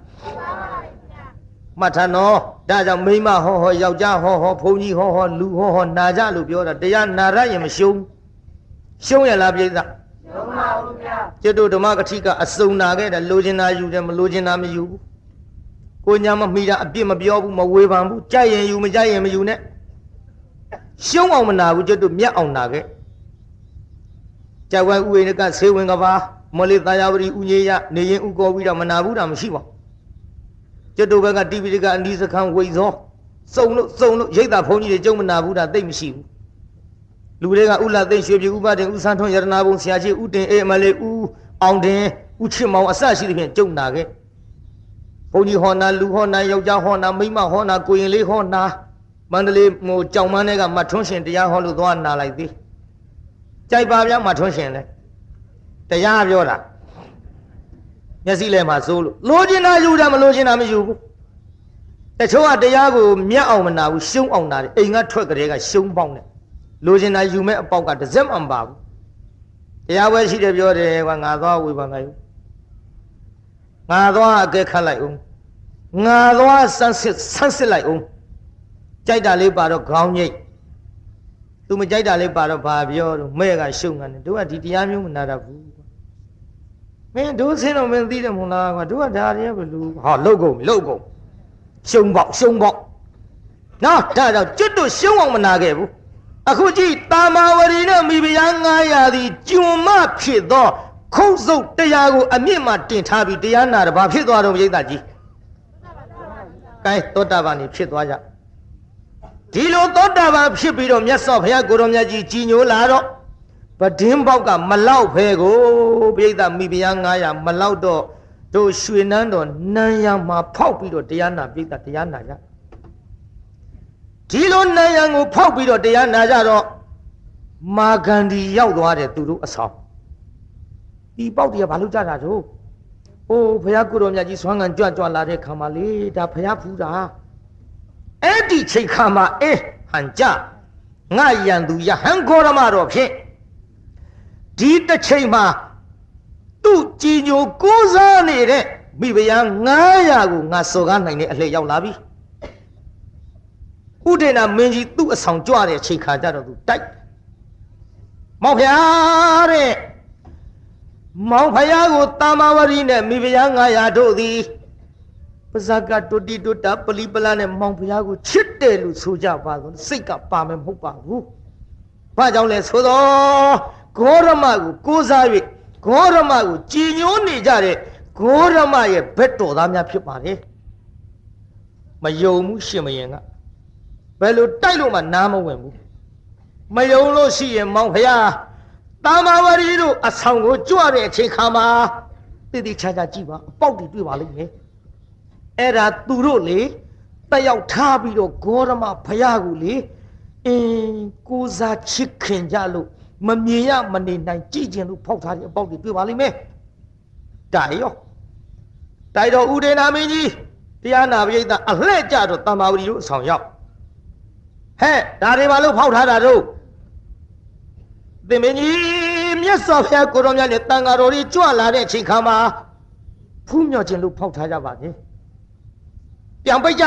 မှတ်ထားနော်ဒါကြောင့်မိမဟောဟောယောက်ျားဟောဟောဘုန်းကြီးဟောဟောလူဟောဟောနာကြလို့ပြောတာတရားနာရရင်မရှုံးရှုံးရလားပြိဿ ရှုံးပါဘူးဗျာကျွတ်တို့ဓမ္မကတိကအစုံနာခဲ့တယ်လိုချင်တာယူတယ်မလိုချင်တာမယူဘူးကိုညာမမိတာအပြစ်မပြောဘူးမဝေဖန်ဘူးကြိုက်ရင်ယူမကြိုက်ရင်မယူနဲ့ရှုံးအောင်မနာဘူးကျွတ်တို့မြတ်အောင်နာခဲ့ကြဝဲဥဝိနကဆေဝင်ကဘာမလေးသာယာဝတီဥညေယနေရင်ဥကောပြီးတော့မနာဘူးတာမရှိပါကျွတ်တို့ဘက်ကတိပိဋကအနီးစခန်းဝိဇောစုံလို့စုံလို့ရိတ်တာဘုန်းကြီးတွေကြုံမနာဘူးတာသိမရှိဘူး လူတွေကဥလာသိမ့်ရွှေပြည်ဥပတင်ဥဆန်းထွန်းရတနာဘုံဆရာကြီးဥတင်အေးမလေးဥအောင်တင်ဥချစ်မောင်အစရှိသဖြင့်ကြုံနာခဲ့ဘုန်းကြီးဟောနာလူဟောနာယောက်ျားဟောနာမိန်းမဟောနာကိုရင်လေးဟောနာမန္တလေးဟိုကြောင်မန်းတွေကမထွန်းရှင်တရားဟောလို့သွားနာလိုက်သေးကြိုက်ပါဗျာမထွန်းရှင်လဲတရားပြောတာမျက်စိလဲမှာစိုးလို့လိုချင်တာယူတာမလိုချင်တာမယူဘူးတချို့ကတရားကိုမြတ်အောင်မနာဘူးရှုံးအောင်နာတယ်အိမ်ကထွက်ကလေးကရှုံးပေါင်းတယ် လိုချင်တာယူမဲ့အပေါက်ကတစ်စက်မှမပါဘူးတရားပွဲရှိတယ်ပြောတယ်ကွာငါသွားဝေဖန်လိုက်ငါသွားအကဲခတ်လိုက်အောင်ငါသွားဆန်းစစ်ဆန်းစစ်လိုက်အောင်ကြိုက်တာလေးပါတော့ခေါင်းညိတ်သူမကြိုက်တာလေးပါတော့ဘာပြောတော့မဲ့ကရှုံငန်းတယ်တို့ကဒီတရားမျိုးမနာတတ်ဘူးမင်းတို့ဆင်းတော့မင်းသိတယ်မဟုတ်လားကွာတို့ကဒါတွေကဘလူဟောလုတ်ကုန်လုတ်ကုန်ရှုံပေါက်ရှုံပေါက်နော်ဒါတော့ကျွတ်တို့ရှုံအောင်မနာခဲ့ဘူး အခုကြည့်တာမာဝရီနဲ့မိဖုရား900သည်ကျွံမဖြစ်သောခုတ်စုပ်တရားကိုအမြင့်မှတင်ထားပြီးတရားနာတယ်ဘာဖြစ်သွားတော့ပြိဿကြီးကဲသောတာပန်နေဖြစ်သွားကြဒီလိုသောတာပန်ဖြစ်ပြီးတော့မြတ်စွာဘုရားကိုရောမြတ်ကြီးကြီးညိုလာတော့ပဒင်းပေါက်ကမလောက်ဖဲကိုပြိဿမိဖုရား900မလောက်တော့တို့ရွှေနန်းတော်နန်းရမှာဖောက်ပြီးတော့တရားနာပြိဿတရားနာကြ ဒီလိုနာယံကိုဖောက်ပြီးတော့တရားနာကြတော့မာဂန္ဒီရောက်သွားတယ်သူတို့အဆောင်ဒီပေါက်တွေကဘာလို့ကြတာတို့အိုးဘုရားကိုတော်မြတ်ကြီးဆွမ်းခံကြွကြွလာတဲ့ခါမှာလေဒါဘုရားဖူးတာအဲ့ဒီချိန်ခါမှာအေးဟန်ကြငါယံသူယဟန်ခေါရမတော်ဖြင့်ဒီတစ်ချိန်မှာသူ့ကြည်ညိုကိုးစားနေတဲ့မိဖုရား900ကိုငါစော်ကားနိုင်တဲ့အလှည့်ရောက်လာပြီ ဥဒေနာမင်းကြီးသူ့အဆောင်ကြွတဲ့ချိန်ခါကြတော့သူတိုက်မောင်ဖျားတဲ့မောင်ဖျားကိုတာမဝရီနဲ့မိဖုရား900တို့သည်ပါဇကတုတိတုတပလီပလာနဲ့မောင်ဖျားကိုချစ်တယ်လို့ဆိုကြပါဆိုစိတ်ကပါမယ်မဟုတ်ပါဘူး။ဘာကြောင့်လဲဆိုတော့ဂေါရမကိုကိုးစား၍ဂေါရမကိုကြည်ညိုနေကြတဲ့ဂေါရမရဲ့ဘက်တော်သားများဖြစ်ပါတယ်။မယုံမှုရှင်မရင်က ဘယ်လိုတိုက်လို့မှနားမဝင်ဘူး။မယုံလို့ရှိရင်မောင်ဖျားတာမဝရီတို့အဆောင်ကိုကြွတဲ့အချိန်ခါမှာတိတိချာချာကြည့်ပါအပေါက်တွေတွေ့ပါလိမ့်မယ်။အဲ့ဒါသူတို့လေတက်ရောက်ထားပြီးတော့ဂေါရမဖျားကိုလေအင်းကိုစားချစ်ခင်ကြလို့မမြင်ရမနေနိုင်ကြည်ကျင်လို့ဖောက်ထားတဲ့အပေါက်တွေတွေ့ပါလိမ့်မယ်။ဒါရောတိုက်တော်ဦးဒေနာမင်းကြီးတရားနာပရိသတ်အလှဲ့ကြတော့တမ္မာဝရီတို့အဆောင်ရောက် ဟဲ့ဒါတွေဘာလို့ဖောက်ထားတာတို့သင်မင်းကြီးမြတ်စွာဘုရားကိုရောမြတ်နဲ့တန်ဃာတော်ကြီးကြွလာတဲ့အချိန်ခါမှာဖူးမြော်ခြင်းလို့ဖောက်ထားကြပါလေပြန်ပိတ်ကြ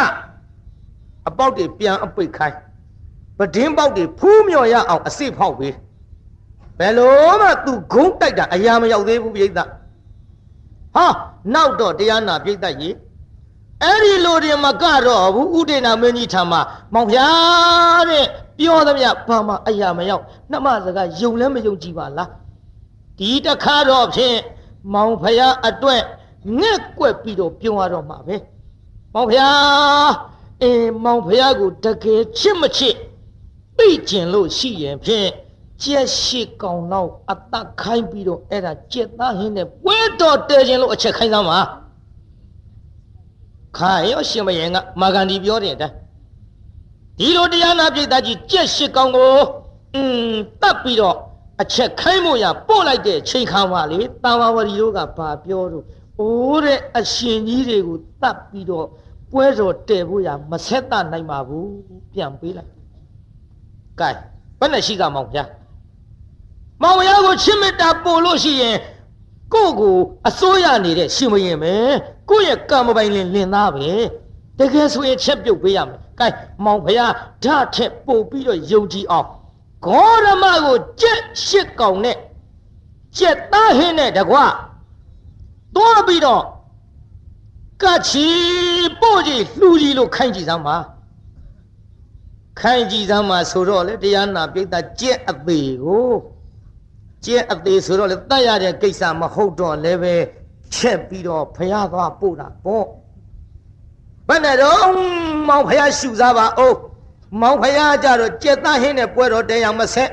အပေါက်တွေပြန်အပိတ်ခိုင်းပဒင်းပေါက်တွေဖူးမြော်ရအောင်အစစ်ဖောက်ပေးဘယ်လိုမှသူဂုံးတိုက်တာအရာမရောက်သေးဘူးပြိဿဟာနောက်တော့တရားနာပြိဿကြီး အဲ့ဒီလိုတွေမကတော့ဘူးဥဒေနာမင်းကြီးထံမှာမောင်ဖျားတဲ့ပြောသမျှဘာမှအရာမရောက်နှမစကားယုံလဲမယုံကြည်ပါလားဒီတခါတော့ဖြင့်မောင်ဖျားအတွက်ငက်ကွက်ပြီးတော့ပြုံးရတော့မှာပဲမောင်ဖျားအင်းမောင်ဖျားကိုတကယ်ချစ်မချစ်သိကျင်လို့ရှိရင်ဖြင့်ကျက်ရှိကောင်တော့အသက်ခိုင်းပြီးတော့အဲ့ဒါကျက်သားဟင်းနဲ့ပွဲတော်တဲခြင်းလို့အချက်ခိုင်းသမ်းပါ ခိုင်ရောရှင်မယင်ကမာဂန္ဒီပြောတဲ့အတိုင်းဒီလိုတရားနာပြိတ္တကြီးကြက်ရှိကောင်ကိုอืมတတ်ပြီးတော့အချက်ခိုင်းဖို့ရပို့လိုက်တဲ့ချိန်ခါပါလေတာဝဝရီတို့ကဘာပြောတော့အိုးတဲ့အရှင်ကြီးတွေကိုတတ်ပြီးတော့ပွဲတော်တည်ဖို့ရမဆက်တနိုင်ပါဘူးပြန်ပေးလိုက်ကဲဘယ်နဲ့ရှိကမောင်ဗျာမောင်ရကိုချစ်မေတ္တာပို့လို့ရှိရင်ကိုယ့်ကိုအစိုးရနေတဲ့ရှင်မရင်ပဲ ကိုယ့်ရဲ့ကံမပိုင်လင်လင်သားပဲတကယ်ဆိုရင်ချက်ပြုတ်ပေးရမယ်ကဲမောင်ဖျားဓာတ်ထက်ပို့ပြီးတော့ယုံကြည်အောင်ဂေါရမကိုကြက်ရှစ်ကောင်နဲ့ကြက်သားဟင်းနဲ့တကွာတော့ပြီးတော့ကချီပို့ကြီးလှူကြီးလို့ခိုင်းကြည့်စမ်းပါခိုင်းကြည့်စမ်းပါဆိုတော့လေတရားနာပိဋကကြက်အသေးကိုကြက်အသေးဆိုတော့လေတတ်ရတဲ့ကိစ္စမဟုတ်တော့လည်းပဲ ချက်ပြီးတော့ဖျားသွားပို့တာပေါ့ဘယ်နဲ့တော့မောင်ဖျားရှူစားပါအောင်မောင်ဖျားကြတော့ကြက်သားဟင်းနဲ့ပွဲတော်တရားမဆက်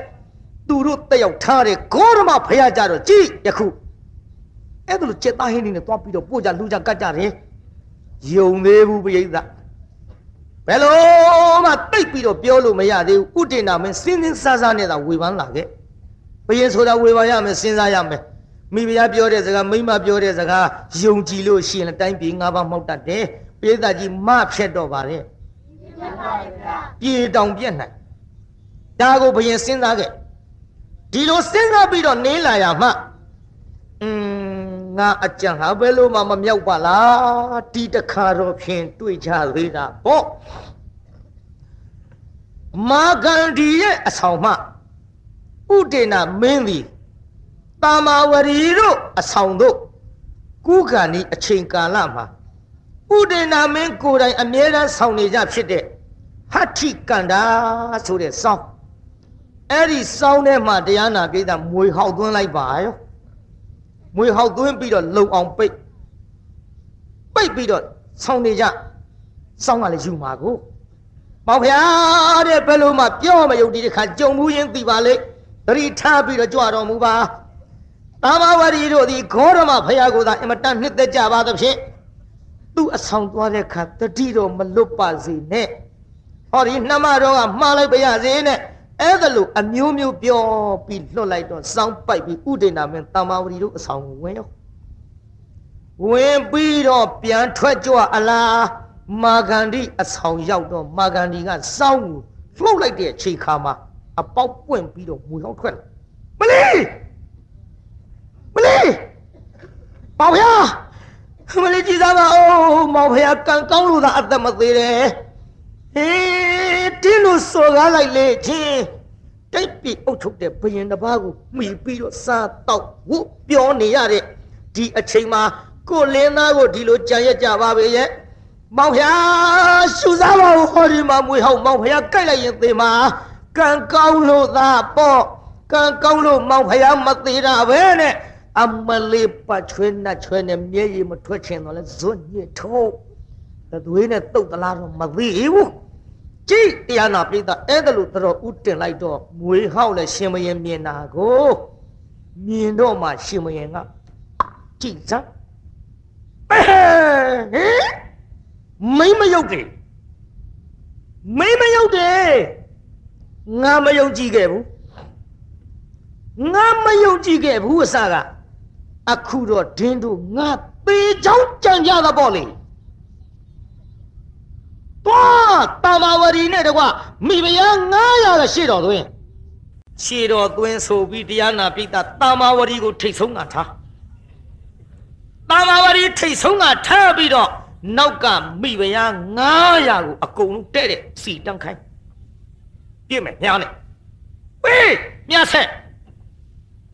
သူတို့တက်ရောက်ထားတဲ့ဂေါရမဖျားကြတော့ကြည်ယခုအဲ့ဒါလိုကြက်သားဟင်းတွေနဲ့သွားပြီးတော့ပို့ကြလူကြကတ်ကြတယ်ယုံသေးဘူးပိဋကဘယ်လိုမှတိတ်ပြီးတော့ပြောလို့မရသေးဘူးဥတ္တနာမင်းစင်းစင်းစားစားနဲ့သာဝေဖန်လာခဲ့ဘယင်ဆိုတာဝေဖန်ရမယ်စဉ်းစားရမယ် မိဖုရားပြောတဲ့စကားမိမပြောတဲ့စကားယုံကြည်လို့ရှိရင်တိုင်းပြည်ငါးပါးမောက်တတ်တယ်ပိဋကကြီးမဖြတ်တော့ပါတဲ့ပြေတောင်ပြက်နိုင်ဒါကိုဘယင်စဉ်းစားခဲ့ဒီလိုစဉ်းစားပြီးတော့နင်းလာရမှอืมငါအကြံဟာဘယ်လိုမှမမြောက်ပါလားဒီတခါတော့ဖြင့်တွေ့ကြသေးတာပေါ့မာဂန္ဒီရဲ့အဆောင်မှဥဒေနာမင်းသည် တာမာဝရီတို့အဆောင်တို့ကုခန္ဒီအချိန်ကာလမှာဥဒေနာမင်းကိုယ်တိုင်အမြဲတမ်းဆောင်နေကြဖြစ်တဲ့ဟဋ္ဌိကန္တာဆိုတဲ့စောင်းအဲ့ဒီစောင်းထဲမှာတရားနာပိဋကမွေဟောက်သွင်းလိုက်ပါရောမွေဟောက်သွင်းပြီးတော့လုံအောင်ပိတ်ပိတ်ပြီးတော့ဆောင်းနေကြစောင်းကလည်းယူမှာကိုမောင်ဖျားတဲ့ဘယ်လိုမှပြောမယုံဒီတစ်ခါကြုံမှုရင်းသိပါလေတတိထားပြီးတော့ကြွတော်မူပါ တာမဝရီတို့သည်ခောရမဖျားကိုသာအင်မတန်နှစ်သက်ကြပါသဖြင့်သူ့အဆောင်သွားတဲ့ခါတတိတော့မလွတ်ပါစေနဲ့ဟောဒီနှမတော်ကမှားလိုက်ပါရစေနဲ့အဲ့ဒါလို့အမျိုးမျိုးပြောပြီးလွတ်လိုက်တော့စောင်းပိုက်ပြီးဥဒိဏမင်းတမ္မာဝရီတို့အဆောင်ကိုဝင်ရောဝင်ပြီးတော့ပြန်ထွက်ကြွအလားမာဂန္ဒီအဆောင်ရောက်တော့မာဂန္ဒီကစောင်းကိုလှုပ်လိုက်တဲ့ချိန်ခါမှာအပေါက်ပွင့်ပြီးတော့မူဟောင်းထွက်လာမလေး မလေးပေါဗျာမလေးကြည်စားပါဦးမောင်ဖះကံကောင်းလို့သာအသက်မသေးတယ်ဟေးတင်းလို့စော်ကားလိုက်လေချင်းတိတ်ပြီးအုပ်ချုပ်တဲ့ဘယင်တစ်ပါးကိုမှီပြီးတော့စားတော့ဝုပြောနေရတဲ့ဒီအချိန်မှာကိုလင်းသားကိုဒီလိုကြံရက်ကြပါပဲရဲ့မောင်ဖះရှူစားပါဦးဟောဒီမှာမွေဟောက်မောင်ဖះကြိုက်လိုက်ရင်သေမှာကံကောင်းလို့သာပေါ့ကံကောင်းလို့မောင်ဖះမသေးတာပဲနဲ့ အမလေးပတ်ချွေးနှက်ချွေးနဲ့မျက်ရည်မထွက်ချင်တော့လဲဇွတ်ညစ်ထိုးတသွေးနဲ့တုတ်တလားတော့မသိဘူးကြည့်တရားနာပိသအဲ့ဒါလို့တော်ဥတင်လိုက်တော့မွေဟောက်လဲရှင်မရင်မြင်တာကိုမြင်တော့မှရှင်မရင်ကကြည့်စမ်းဟဲ့မိမရုပ်တယ်မိမရုပ်တယ်ငါမယုံကြည်ခဲ့ဘူးငါမယုံကြည်ခဲ့ဘူးအစက အခုတော့ဒင်းတို့ငါသေးချောင်းကြံကြတာပေါ့လေတော့တာမဝရီနဲ့တကွမိဖုရား900ကရှေ့တော်သွင်းရှေ့တော်သွင်းဆိုပြီးတရားနာပိဋကတာမဝရီကိုထိတ်ဆုံးကထားတာမဝရီထိတ်ဆုံးကထားပြီးတော့နောက်ကမိဖုရား900ကိုအကုန်လုံးတဲ့တဲ့စီတန်းခိုင်းပြည့်မယ်ညားနဲ့ဝေးမြတ်ဆက်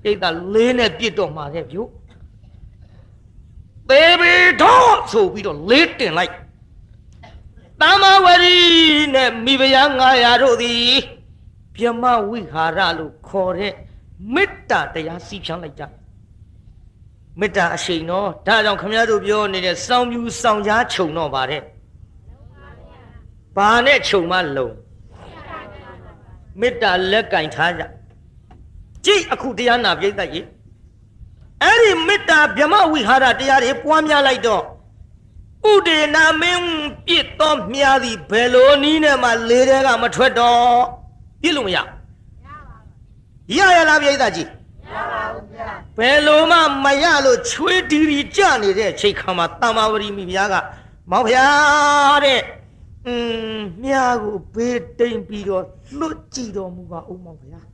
ပိဋကလေးနဲ့ပြစ်တော့မှာတဲ့ဗျို့ သေဘီတော့ဆိုပြီးတော့လေးတင်လိုက်တမဝရီနဲ့မိဖုရား900တို့သည်ပြမဝိဟာရလို့ခေါ်တဲ့မေတ္တာတရားစီးဖြန်းလိုက်ကြမေတ္တာအရှိန်တော့ဒါကြောင့်ခမည်းတော်ပြောနေတဲ့စောင်းပြူစောင်းကြားခြုံတော့ပါတဲ့ဘာနဲ့ခြုံမလုံးမေတ္တာလက်ကင်ထားကြကြည့်အခုတရားနာပြိဿကြီး အဲ့ဒီမေတ္တာဗြဟ္မဝိဟာရတရားတွေပွားများလိုက်တော့ဥဒေနာမင်းပြစ်တော်မြားသည်ဘယ်လိုနည်းနဲ့မှလေးတဲကမထွက်တော့ပြစ်လို့မရရရလားပြိဿကြီးမရပါဘူးဗျာဘယ်လိုမှမရလို့ချွေးတီရီကြနေတဲ့ချိန်ခါမှာတမ္မာဝရီမိဖုရားကမောင်ဖုရားတဲ့အင်းမြားကိုဘေးတိမ်ပြီးတော့လွတ်ကြည့်တော်မူပါဦးမောင်ဖုရား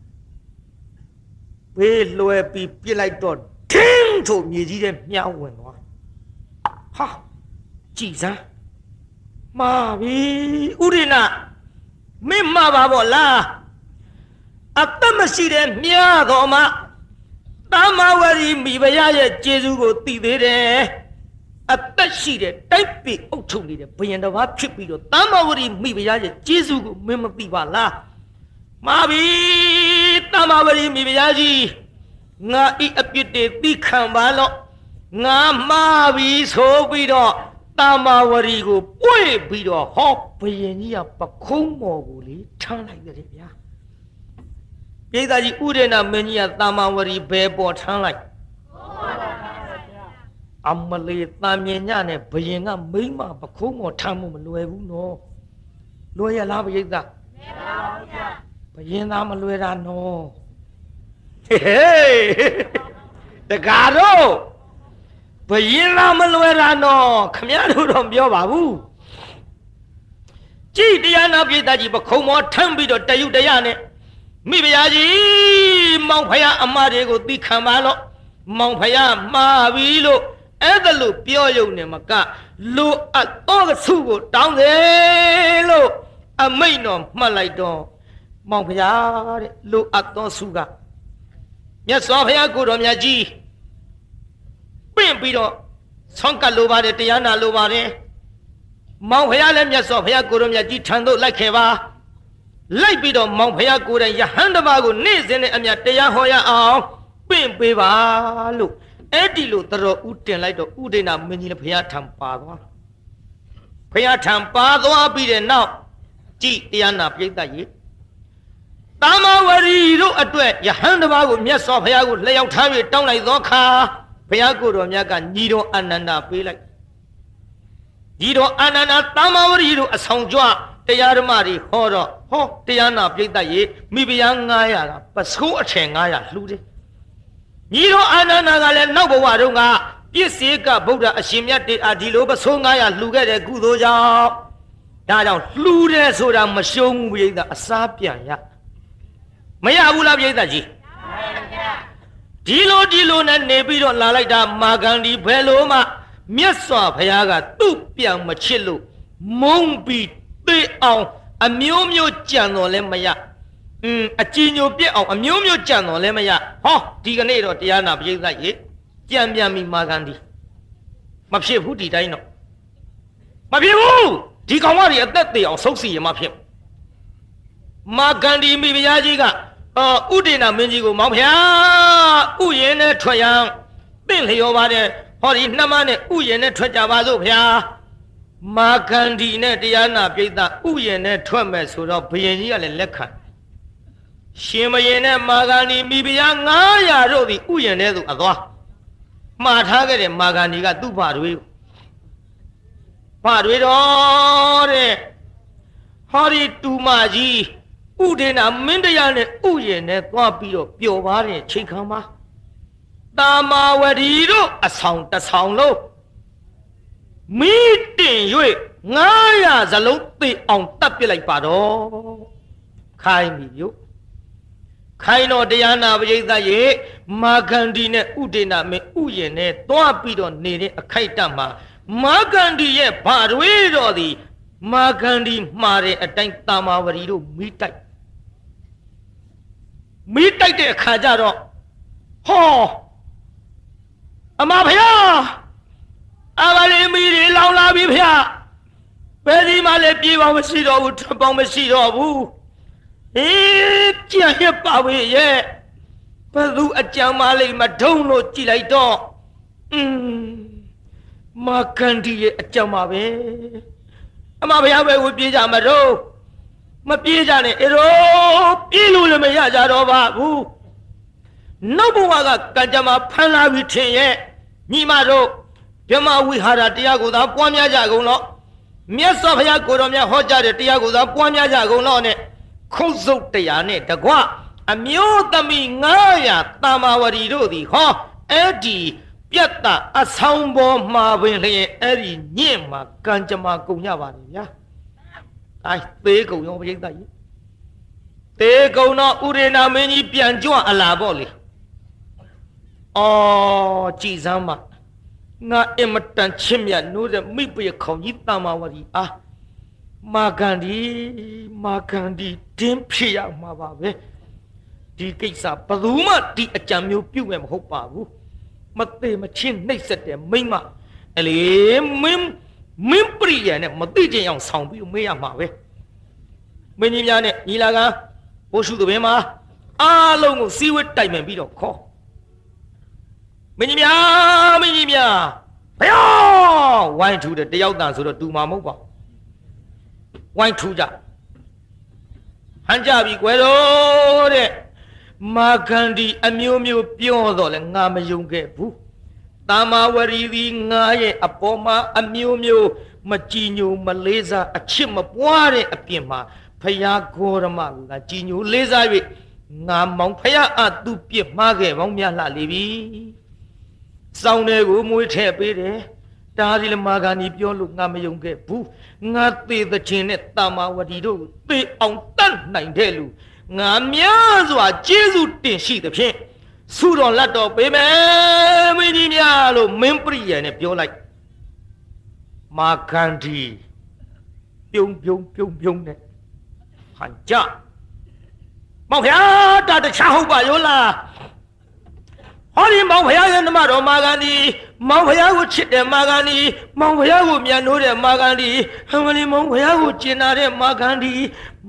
ဘေးလွယ်ပြီးပြစ်လိုက်တော့ ထင်းထို့မြေကြီးတဲ့မြားဝင်သွားဟာကြည်စမ်းမာပြီဥရိနာမင်းမှာပါဗောလားအသက်မရှိတဲ့မြားတော်မှာတမဝရီမိဖုရားရဲ့ကျေးဇူးကိုသိသေးတယ်အသက်ရှိတဲ့တိုက်ပြီအုပ်ချုပ်နေတဲ့ဘယင်တစ်ပါးဖြစ်ပြီးတော့တမဝရီမိဖုရားရဲ့ကျေးဇူးကိုမင်းမသိပါလားမာပြီတမဝရီမိဖုရားကြီး ငါဤအပြစ်တွေသိခံပါလော့ငါမှားပြီဆိုပြီးတော့တမဝရီကိုပွေ့ပြီးတော့ဟောဘယင်ကြီးကပခုံးမော်ကိုလေထမ်းလိုက်တယ်ဗျာပိဿကြီးဥဒေနာမင်းကြီးကတာမဝရီဘယ်ပေါ်ထမ်းလိုက်အမလေးတာမြင်ညနဲ့ဘယင်ကမိမပခုံးမော်ထမ်းမှုမလွယ်ဘူးနော်လွယ်ရလားပိဿမလွယ်ပါဘူးဗျာဘယင်သားမလွယ်တာနော် ဟေးတကားတော့ဘယင်သားမလွယ်တာနော်ခမရတို့တော့ပြောပါဘူးကြည်တရားနာပိဿကြီးပခုံးမော်ထမ်းပြီးတော့တယုတ်တရားနဲ့မိဖုရားကြီးမောင်ဖုရားအမတွေကိုသိခံပါလို့မောင်ဖုရားမှားပြီလို့အဲ့ဒါလို့ပြောရုံနဲ့မကလူအပ်တော့စုကိုတောင်းတယ်လို့အမိတ်တော်မှတ်လိုက်တော့မောင်ဖုရားတဲ့လူအပ်တော့စုက မြတ်စွာဘုရားကိုတော်မြတ်ကြီးပင့်ပြီးတော့ဆောင်းကပ်လိုပါတယ်တရားနာလိုပါတယ်မောင်ဖုရားလည်းမြတ်စွာဘုရားကိုတော်မြတ်ကြီးထံသို့လိုက်ခဲ့ပါလိုက်ပြီးတော့မောင်ဖះကိုယ်တိုင်ယဟန်တပါးကိုနေ့စဉ်နဲ့အမြတရားဟောရအောင်ပင့်ပေးပါလို့အဲ့ဒီလိုတတော်ဥတင်လိုက်တော့ဥဒိနာမင်းကြီးလည်းဖះထံပါသွားဖះထံပါသွားပြီးတဲ့နောက်ကြည်တရားနာပြိဿကြီး တာမဝရီတို့အတွက်ယဟန်တပါးကိုမြတ်စွာဘုရားကိုလျှောက်ထားပြီးတောင်းလိုက်သောအခါဘုရားကိုယ်တော်မြတ်ကညီတော်အနန္ဒာပေးလိုက်ညီတော်အနန္ဒာတာမဝရီတို့အဆောင်ကြွတတရားဓမ္မတွေဟောတော့ဟောတရားနာပြိတ္တရေမိဖုရား900ကပစိုးအထင်900လှူတယ်ညီတော်အာနန္ဒာကလည်းနောက်ဘဝတုန်းကပြည့်စေကဗုဒ္ဓအရှင်မြတ်တေအာဒီလိုပစိုး900လှူခဲ့တဲ့ကုသိုလ်ကြောင့်ဒါကြောင့်လှူတယ်ဆိုတာမရှုံးဘူးပြိတ္တအစားပြန်ရ မရဘူးလားပြိတ္တကြီးဒီလိုဒီလိုနဲ့နေပြီးတော့လာလိုက်တာမာဂန္ဒီဘယ်လိုမှမြတ်စွာဘုရားကသူ့ပြန်မချစ်လို့မုန်းပြီးသိအောင် အမျိုးမျိုးကြံတော်လဲမရอืมအကြည်ညိုပြက်အောင်အမျိုးမျိုးကြံတော်လဲမရဟောဒီကနေ့တော့တရားနာပြိဿရေကြံပြန်ပြီမာဂန္ဒီမဖြစ်ဘူးဒီတိုင်းတော့မဖြစ်ဘူးဒီကောင်မတွေအသက်သေးအောင်ဆုပ်စီရမဖြစ်မာဂန္ဒီမိဖုရားကြီးက အော်ဥဒေနာမင်းကြီးကိုမောင်ဖျားဥယင်နဲ့ထွက်ရန်တင့်လျော်ပါတယ်ဟောဒီနှမနဲ့ဥယင်နဲ့ထွက်ကြပါစို့ဖျားမာဂန္ဒီနဲ့တရားနာပြိဿဥယင်နဲ့ထွက်မယ်ဆိုတော့ဘုရင်ကြီးကလည်းလက်ခံရှင်မရင်နဲ့မာဂန္ဒီမိဖုရား900တို့သည်ဥယင်ထဲသို့အသွားမှားထားခဲ့တဲ့မာဂန္ဒီကသူ့ဘာတွေဘာတွေတော့တဲ့ဟောဒီတူမကြီး ဥဒေနာမင်းတရားနဲ့ဥယင်နဲ့သွားပြီးတော့ပျော်ပါတဲ့ချိန်ခါမှာတာမာဝတီတို့အဆောင်တဆောင်လုံးမိတင်၍900ဇလုံးသိအောင်တတ်ပြလိုက်ပါတော့ခိုင်းပြီယုခိုင်းတော်တရားနာပရိသတ်ရေမာဂန္ဒီနဲ့ဥဒေနာမင်းဥယင်နဲ့သွားပြီးတော့နေတဲ့အခိုက်အတန့်မှာမာဂန္ဒီရဲ့ဘာတွေတော်သည်မာဂန္ဒီမှားတဲ့အတိုင်းတာမာဝရီတို့မိတိုက် မိတိုက်တဲ့အခါကျတော့ဟောအမဖျားအဘလေးမီတွေလောင်လာပြီဖျားဘယ်ဒီမှလည်းပြေးပေါင်းမရှိတော့ဘူးထပ်ပေါင်းမရှိတော့ဘူးအေးကြံရပါဝေးရဲ့ဘသူအကြံမလေးမထုံးလို့ကြည်လိုက်တော့อืมမာကန်ဒီရဲ့အကြံပါပဲအမဘုရားပဲကိုပြေးကြမတော့ မပြေးကြနဲ့အေရောပြေးလို့လည်းမရကြတော့ပါဘူးနောက်ဘဝကကံကြမ္မာဖန်လာပြီထင်ရဲ့ညီမတို့ဗြဟ္မဝိဟာရတရားကိုသာပွားများကြကုန်တော့မြတ်စွာဘုရားကိုတော်မြတ်ဟောကြားတဲ့တရားကိုသာပွားများကြကုန်တော့နဲ့ခုတ်စုပ်တရားနဲ့တကွအမျိုးသမီး900တာမာဝရီတို့သည်ဟောအဲ့ဒီပြတ်တာအဆောင်ပေါ်မှာပင်လျင်အဲ့ဒီညင့်မှာကံကြမ္မာကုန်ကြပါလေဗျာ အဲသေးကုန်ရောပြိဿကြီးသေးကုန်တော့ဥရေနာမင်းကြီးပြန်ကြွအလာပေါ့လေအော်ကြည်စမ်းပါငါအင်မတန်ချစ်မြတ်နိုးတဲ့မိပရခေါင်ကြီးတာမာဝရီအာမာဂန္ဒီမာဂန္ဒီတင်းဖြစ်ရမှာပါပဲဒီကိစ္စဘယ်သူမှဒီအကြံမျိုးပြုတ်မဲ့မဟုတ်ပါဘူးမသေးမချင်းနှိပ်စက်တဲ့မိမအလေမင်း မင်းပရိယနဲ့မသိချင်အောင်ဆောင်ပြီးမေးရမှာပဲမင်းကြီးများနဲ့ညီလာကဘိုးရှုသဘင်မှာအားလုံးကိုစီးဝတ်တိုင်ပင်ပြီးတော့ခေါ်မင်းကြီးများမင်းကြီးများဘယောဝိုင်းထူတယ်တယောက်တန်ဆိုတော့တူမှာမဟုတ်ပါဝိုင်းထူကြဟန်ကြပြီကွယ်တော့တဲ့မာခန္ဒီအမျိုးမျိုးပြောတော့လဲငါမယုံခဲ့ဘူး တာမာဝရီသည်ငါရဲ့အပေါ်မှာအမျိုးမျိုးမကြည်ညိုမလေးစားအချစ်မပွားတဲ့အပြင်မှာဖယားဂေါရမကကြည်ညိုလေးစား၍ငါမောင်ဖယားအသူပြစ်မှားခဲ့ပေါင်းများလှလေပြီစောင်းတွေကိုမွေးထည့်ပေးတယ်တာဒီလမာဂာနီပြောလို့ငါမယုံခဲ့ဘူးငါသေးတဲ့ခြင်းနဲ့တာမာဝတီတို့သေအောင်တတ်နိုင်တဲ့လူငါများစွာကျေးဇူးတင်ရှိသဖြင့် ဆုတော်လက်တော်ပေးမယ်မင်းကြီးများလို့မင်းပရိယန်နဲ့ပြောလိုက်မာခန္ဒီပြုံပြုံပြုံပြုံနဲ့ဟန်ကြမောင်ဖျားတာတခြားဟုတ်ပါရောလားဟောဒီမောင်ဖျားရဲ့နမတော်မာဂန္ဒီမောင်ဖျားကိုချစ်တယ်မာဂန္ဒီမောင်ဖျားကိုမြန်နိုးတယ်မာဂန္ဒီဟမ်မလီမောင်ဖျားကိုကျင်နာတဲ့မာဂန္ဒီ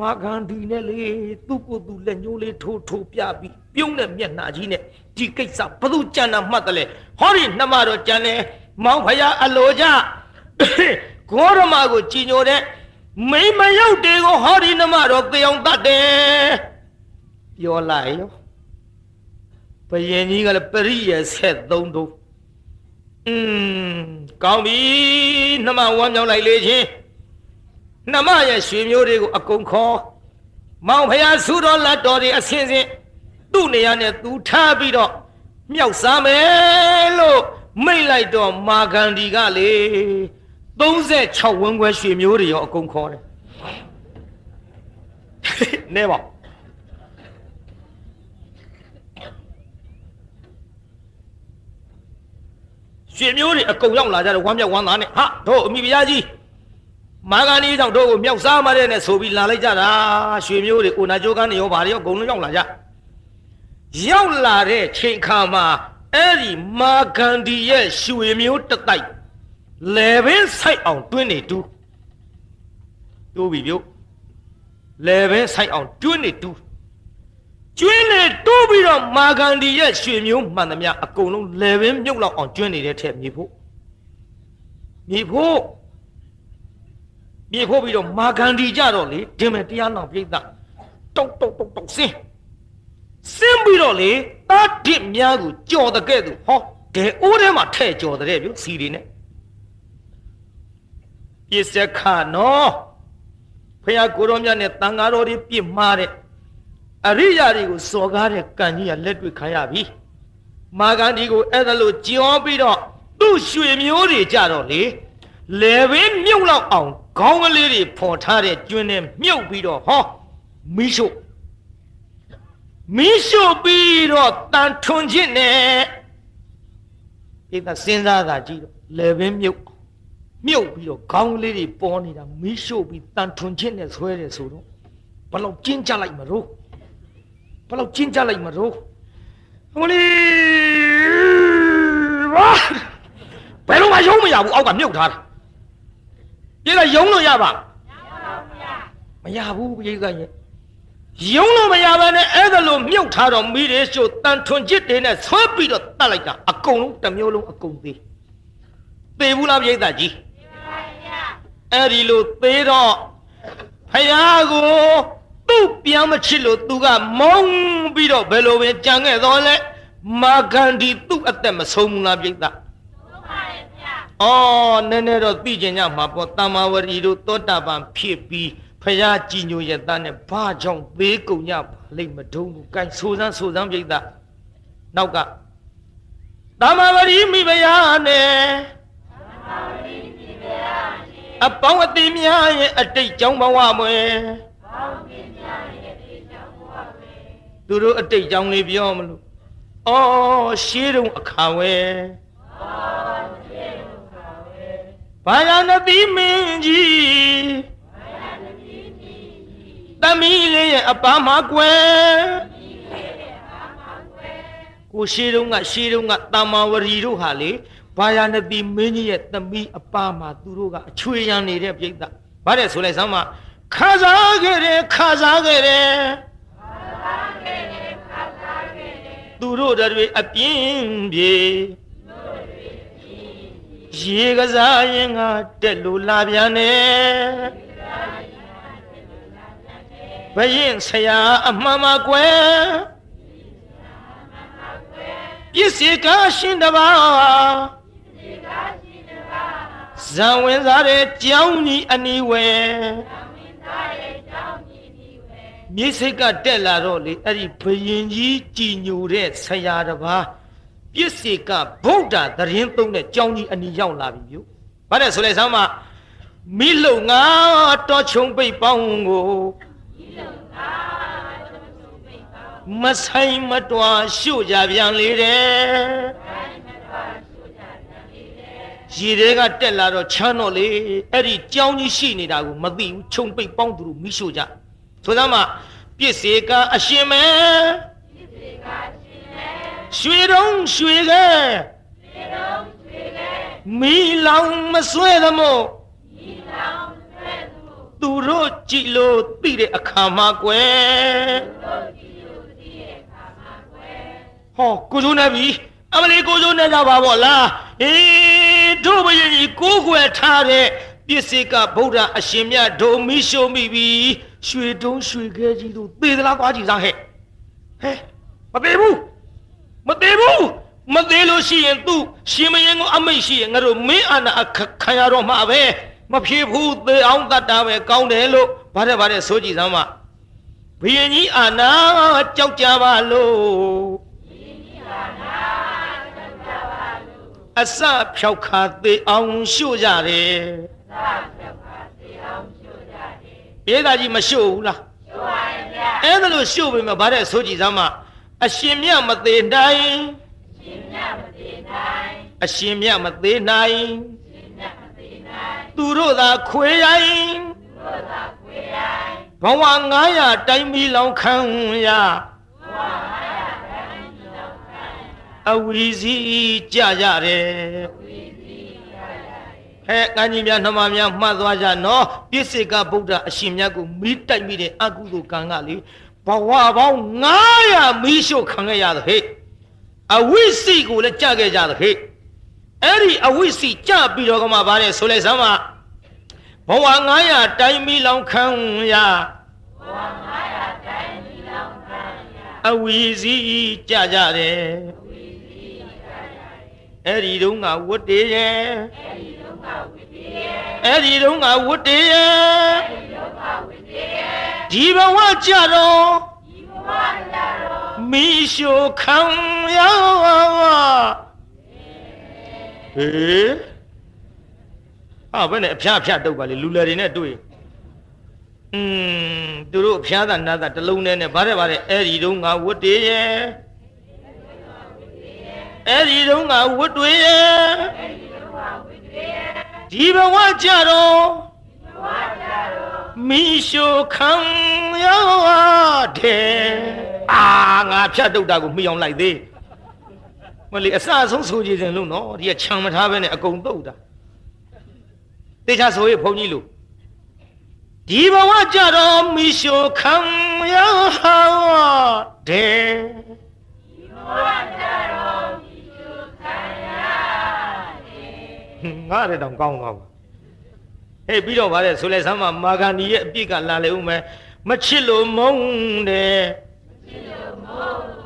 မာဂန္ဒီနဲ့လေသူ့ကိုယ်သူလက်ညှိုးလေးထိုးထိုးပြပြီး ပြုံးတဲ့မျက်နှာကြီးနဲ့ဒီကိစ္စဘသူကြံတာမှတ်တယ်လေဟောဒီနှမတော်ကြံတယ်မောင်ဖျားအလိုကြဂေါရမကိုကြည်ညိုတဲ့မိမရုပ်တေကိုဟောဒီနှမတော်သေအောင်တတ်တယ်ပြောလိုက်ရောဘယင်ကြီးကလည်းပရိယေဆက်သုံးသုံးอืมကောင်းပြီနှမဝမ်းမြောက်လိုက်လေချင်းနှမရဲ့ရွှေမျိုးတွေကိုအကုန်ခေါ်မောင်ဖျားဆူတော်လက်တော်တွေအစင်းစင်း သူ့နေရာနဲ့သူထားပြီးတော့မြောက်စားမယ်လို့မိတ်လိုက်တော့မာဂန္ဒီကလေ36ဝန်းခွဲရွှေမျိုးတွေရောအကုန်ခေါ်တယ်နဲပါရွှေမျိုးတွေအကုန်ရောက်လာကြတယ်ဝမ်းမြောက်ဝမ်းသာနဲ့ဟာတို့အမိဖုရားကြီးမာဂန္ဒီကြောင့်တို့ကိုမြောက်စားမတဲ့နဲ့ဆိုပြီးလာလိုက်ကြတာရွှေမျိုးတွေအိုနာကျိုးကန်းတွေရောဗာတွေရောအကုန်လုံးရောက်လာကြ ရောက်လာတဲ့ချိန်ခါမှာအဲ့ဒီမာဂန္ဒီရဲ့ရွှေမျိုးတတိုက်လေဘင်းဆိုင်အောင်တွင်းနေတူးတူးပြီပြုတ်လေဘင်းဆိုင်အောင်တွင်းနေတူးကျွင်းနေတိုးပြီးတော့မာဂန္ဒီရဲ့ရွှေမျိုးမှန်သမျှအကုန်လုံးလေဘင်းမြုပ်လောက်အောင်ကျွင်းနေတဲ့ထက်မြေဖို့မြေဖို့မြေဖို့ပြီးတော့မာဂန္ဒီကြတော့လေဒင်မယ်တရားနောင်ပြိဿတောက်တောက်တောက်တောက်စင်း စင်းပြီးတော့လေတားဒစ်များကိုကြော်တဲ့ကဲ့သို့ဟောဒဲအိုးထဲမှာထဲ့ကြော်တဲ့ပြုစီတွေနဲ့ပြစ္စခနော်ဖះကိုရောမြတ်နဲ့တန်ဃာတော်တွေပြစ်မှားတဲ့အရိယာတွေကိုစော်ကားတဲ့ကံကြီးကလက်တွေ့ခံရပြီမာဂန္ဒီကိုအဲ့ဒါလို့ကြောပြီးတော့သူ့ရွှေမျိုးတွေကြတော့လေလေဘင်းမြုပ်လောက်အောင်ခေါင်းကလေးတွေဖော်ထားတဲ့ကျွန်းနဲ့မြုပ်ပြီးတော့ဟောမိရှု မိရှုပြီးတော့တန်ထွန်ခြင်းနဲ့ဒီကစဉ်းစားတာကြည့်တော့လေဘင်းမြုပ်မြုပ်ပြီးတော့ခေါင်းကလေးတွေပေါ်နေတာမိရှုပြီးတန်ထွန်ခြင်းနဲ့ဆွဲတယ်ဆိုတော့ဘယ်လောက်ကျင်းကြလိုက်မလို့ဘယ်လောက်ကျင်းကြလိုက်မလို့ဟိုလေဘာဘယ်တော့မှရုံးမရဘူးအောက်ကမြုပ်ထားတာပြေးလိုက်ရုံးလို့ရပါမရဘူးပြေးကရဲ့ ရုံးလို့မရဘဲနဲ့အဲ့ဒါလိုမြုပ်ထားတော့မိတွေရှို့တန်ထွန်ချစ်တွေနဲ့ဆွဲပြီးတော့တတ်လိုက်တာအကုန်လုံးတစ်မျိုးလုံးအကုန်သေးသေဘူးလားပြေးသားကြီးအဲ့ဒီလိုသေးတော့ဖယားကိုသူ့ပြန်မချစ်လို့သူကမုန်းပြီးတော့ဘယ်လိုပဲကြံခဲ့တော့လဲမာဂန္ဒီသူ့အသက်မဆုံးဘူးလားပြိဿဆုံးပါတယ်ဗျာအော်နည်းနည်းတော့သိကျင်ကြမှာပေါ့တမ္မာဝရီတို့သောတာပန်ဖြစ်ပြီး ဖရာကြည်ညိုရတဲ့နဲ့ဘာကြောင့်သေးကုန်ကြပါလိမ့်မတုံးဘူး။ကဲဆိုစမ်းဆိုစမ်းပြိဿနောက်ကတမ္မာဝရီမိဖရာနဲ့တမ္မာဝရီမိဖရာနဲ့အပေါင်းအသီးများရဲ့အတိတ်ကြောင့်ဘဝမွယ်သူတို့အတိတ်ကြောင့်လေးပြောမလို့အော်ရှေးတုံအခါဝဲအော်ရှေးတုံအခါဝဲဘာယာနတိမင်းကြီးဘာယာနတိမင်းကြီး သမီးလေးရဲ့အပားမှာကွယ်ကိုရှေးတုံးကရှေးတုံးကတာမာဝရီတို့ဟာလေဘာယာနတိမင်းကြီးရဲ့သမီးအပားမှာသူတို့ကအချွေရန်နေတဲ့ပြိဿဗါတဲ့ဆိုလိုက်စမ်းမခါစားခဲ့တယ်ခါစားခဲ့တယ်သူတို့တွေအပြင်းပြေရေကစားရင်ကတက်လို့လာပြန်တယ် ဘရင်ဆရာအမှန်မကွယ်ပစ္စည်းကရှင်တပါဇံဝင်စားတဲ့ကြောင်းကြီးအနီးဝဲမြေစိတ်ကတက်လာတော့လေအဲ့ဒီဘယင်ကြီးကြည်ညိုတဲ့ဆရာတပါးပြစ်စေကဗုဒ္ဓသတင်းသုံးတဲ့ကြောင်းကြီးအနီရောက်လာပြီပြု။ဘာလဲဆိုလဲဆမ်းမမိလုံငါတော်ချုံပိတ်ပေါင်းကို မိလုံငါတော်ချုံပိတ်ပေါင်းမဆိုင်မတွားရှို့ကြပြန်လေတဲ့ရေတွေကတက်လာတော့ချမ်းတော့လေအဲ့ဒီကြောင်းကြီးရှိနေတာကိုမသိဘူးခြုံပိတ်ပေါင်းသူတို့မိရှို့ကြဆိုသမှာပြစ်စေကအရှင်မဲပြစ်စေကအရှင်မဲရွှေတုံးရွှေခဲရွှေတုံးရွှေခဲမီလောင်မဆွဲသမို့မီလောင်မဆွဲ သမို့သူတို့ကြည်လို့သိတဲ့အခါမှာကွယ်သူတို့ကြည်လို့သိတဲ့အခါမှာကွယ်ဟောကိုစိုးနေပြီအမလေးကိုစိုးနေကြပါဗောလားအေးတို့ဘယင်ကြီးကိုးကွယ်ထားတဲ့ပစ္စည်းကဗုဒ္ဓအရှင်မြတ်ဒုံမိရှုံမိပြီရွှေတုံးရွှေခဲကြီးတို့သေသလားသွားကြည့်စားဟဲ့ဟဲ့မသေးဘူးမသေးဘူးမသေးလို့ရှိရင်သူရှင်မရင်ကိုအမိတ်ရှိရင်ငါတို့မင်းအာနာအခခံရတော့မှာပဲ မဖြေဘူးသေအောင်တတ်တာပဲကောင်းတယ်လို့ဗါတဲ့ဗါတဲ့ဆိုကြည့်စမ်းပါဘုရင်ကြီးအာနာကြောက်ကြပါလို့အစဖြောက်ခါသေးအောင်ရှို့ကြတယ်ပြေးသားကြီးမရှို့ဘူးလားရှို့ပါရဲ့ဗျာအဲ့ဒါလို့ရှို့ပြီမဗါတဲ့ဆိုကြည့်စမ်းပါအရှင်မြတ်မသေးနိုင်အရှင်မြတ်မသေးနိုင်အရှင်မြတ်မသေးနိုင် သူတို့သာခွေရိုင်းသူတို့သာခွေရိုင်းဘဝ900တိုင်းမီလောင်ခံရဘဝ900တိုင်းမီလောင်ခံရအဝီစီကြကြတယ်အဝီစီကြကြတယ်ဟဲ့ကံကြီးများနှမများမှတ်သွားကြနော်ပြစ္ဆေကဗုဒ္ဓအရှင်မြတ်ကိုမိတိုက်မိတဲ့အကုသိုလ်ကံကလေဘဝပေါင်း900မီးရှို့ခံခဲ့ရသဟဲ့အဝိစီကိုလည်းကြခဲ့ကြသဟဲ့ အဲ့ဒီအဝိစီကြပြီးတော့ကမှဗါတဲ့ဆိုလိုက်စမ်းပါဘဝ900တိုင်းမီလောင်ခံရဘဝ900တိုင်းမီလောင်ခံရအဝီစီကြကြတယ်အဝီစီကြကြတယ်အဲ့ဒီတုန်းကဝတ်တည်းရဲ့အဲ့ဒီတုန်းကဝတ်တည်းရဲ့အဲ့ဒီတုန်းကဝတ်တည်းရဲ့အဲ့ဒီတုန်းကဝတ်တည်းရဲ့ဒီဘဝကြတော့ဒီဘဝကြတော့မီရှိုခံရ ဟေးဟာဘယ်နဲ့အဖျားဖျားတုတ်ပါလေလူလယ်တွေနဲ့တွေ့อืมသူတို့အဖျားသာနာသာတလုံးနဲ့နဲ့ဗါတဲ့ဗါတဲ့အဲ့ဒီတုန်းကဝတ်တည်းရဲ့အဲ့ဒီတုန်းကဝတ်တွေရဲ့ဒီဘဝကြတော့မိရှိုခံရတဲ့အာငါဖြတ်တုတ်တာကိုမိအောင်လိုက်သေး မလေးအစဆုံးဆိုကြည်စဉ်လို့နော်ဒီကခြံမထားပဲနဲ့အကုန်တုတ်တာတေချာဆိုရဘုန်းကြီးလို့ဒီဘဝကြတော့မိရှိုခံရဟာတဲ့ဒီဘဝကြတော့မိရှိုခံရတယ်ငါရတောင်ကောင်းသွားပါဟေးပြီးတော့ဗါတဲ့ဆိုလဲဆမ်းမမာဂန္ဒီရဲ့အပြစ်ကလာလေဦးမယ်မချစ်လို့မုန်းတယ်မချစ်လို့မုန်း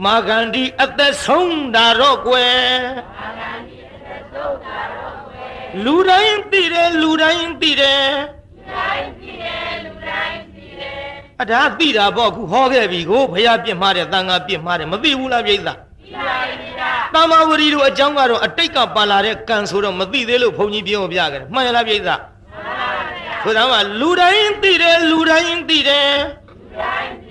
မာဂန္ဒီအသက်ဆုံးတာတော့ကွယ်မာဂန္ဒီအသက်ဆုံးတာတော့ကွယ်လူတိုင်းသိတယ်လူတိုင်းသိတယ်လူတိုင်းသိတယ်လူတိုင်းသိတယ်အဒါသိတာပေါ့ခုဟောခဲ့ပြီကိုဘုရားပြစ်မှားတယ်တန်ခါပြစ်မှားတယ်မသိဘူးလားပြိဿသိပါပြီဗျာတမဝရီတို့အကြောင်းကတော့အတိတ်ကပါလာတဲ့ကံဆိုတော့မသိသေးလို့ဘုန်းကြီးပြောပြကြတယ်မှန်ရလားပြိဿမှန်ပါဗျာဆိုတော့လူတိုင်းသိတယ်လူတိုင်းသိတယ်လူတိုင်းသိတယ်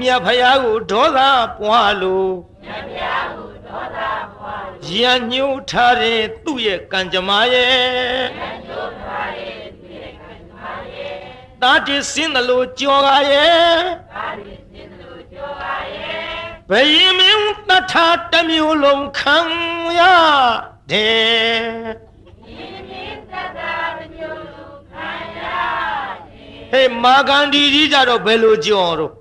မြတ်ဖယားကိုဒေါသပွားလို့မြတ်ဖယားကိုဒေါသပွားလို့ရညှိုးထားတဲ့သူ့ရဲ့ကံကြမ္မာရဲ့ရညှိုးထားတဲ့သူ့ရဲ့ကံကြမ္မာရဲ့တာတိစင်းတယ်လို့ကြော်ကားရဲ့တာတိစင်းတယ်လို့ကြော်ကားရဲ့ဘယင်မင်းတထာတမျိုးလုံးခံရတဲ့ဟေးမာဂန္ဒီကြီးကြတော့ဘယ်လိုကြော်တော့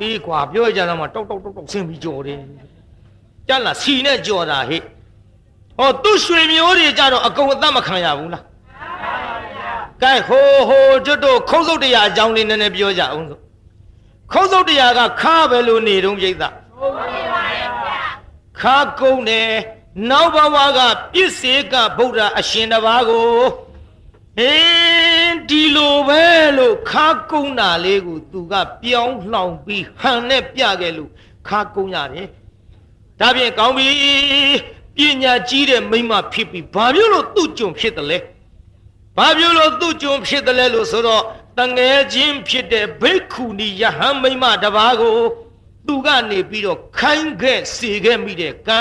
အေးကွာပြောကြတော့မှတောက်တောက်တောက်တောက်ဆင်းပြီးကြော်တယ်ကြက်လာစီနဲ့ကြော်တာဟဲ့ဟောသူ့ရွှေမျိုးတွေကြတော့အကုန်အသက်မခံရဘူးလားကဲဟိုဟိုကျွတ်တို့ခုံးစုပ်တရားအကြောင်းလေးနည်းနည်းပြောကြအောင်ဆိုခုံးစုပ်တရားကခါပဲလို့နေတုံးပြိဿခါကုန်းတယ်နောက်ဘဝကပြစ္ဆေကဗုဒ္ဓအရှင်တစ်ပါးကိုဟင်း ဒီလိုပဲလို့ခါကုန်းတာလေးကိုသူကပြောင်းလှောင်ပြီးဟန်နဲ့ပြခဲ့လို့ခါကုန်းရတယ်ဒါဖြင့်ကောင်းပြီပညာကြီးတဲ့မိမဖြစ်ပြီးဘာမျိုးလို့သူ့ကြုံဖြစ်တယ်လဲဘာမျိုးလို့သူ့ကြုံဖြစ်တယ်လဲလို့ဆိုတော့တငယ်ချင်းဖြစ်တဲ့ဘိက္ခုနီယဟန်မိမတပါးကိုသူကနေပြီးတော့ခိုင်းခဲ့စေခဲ့မိတဲ့ကံ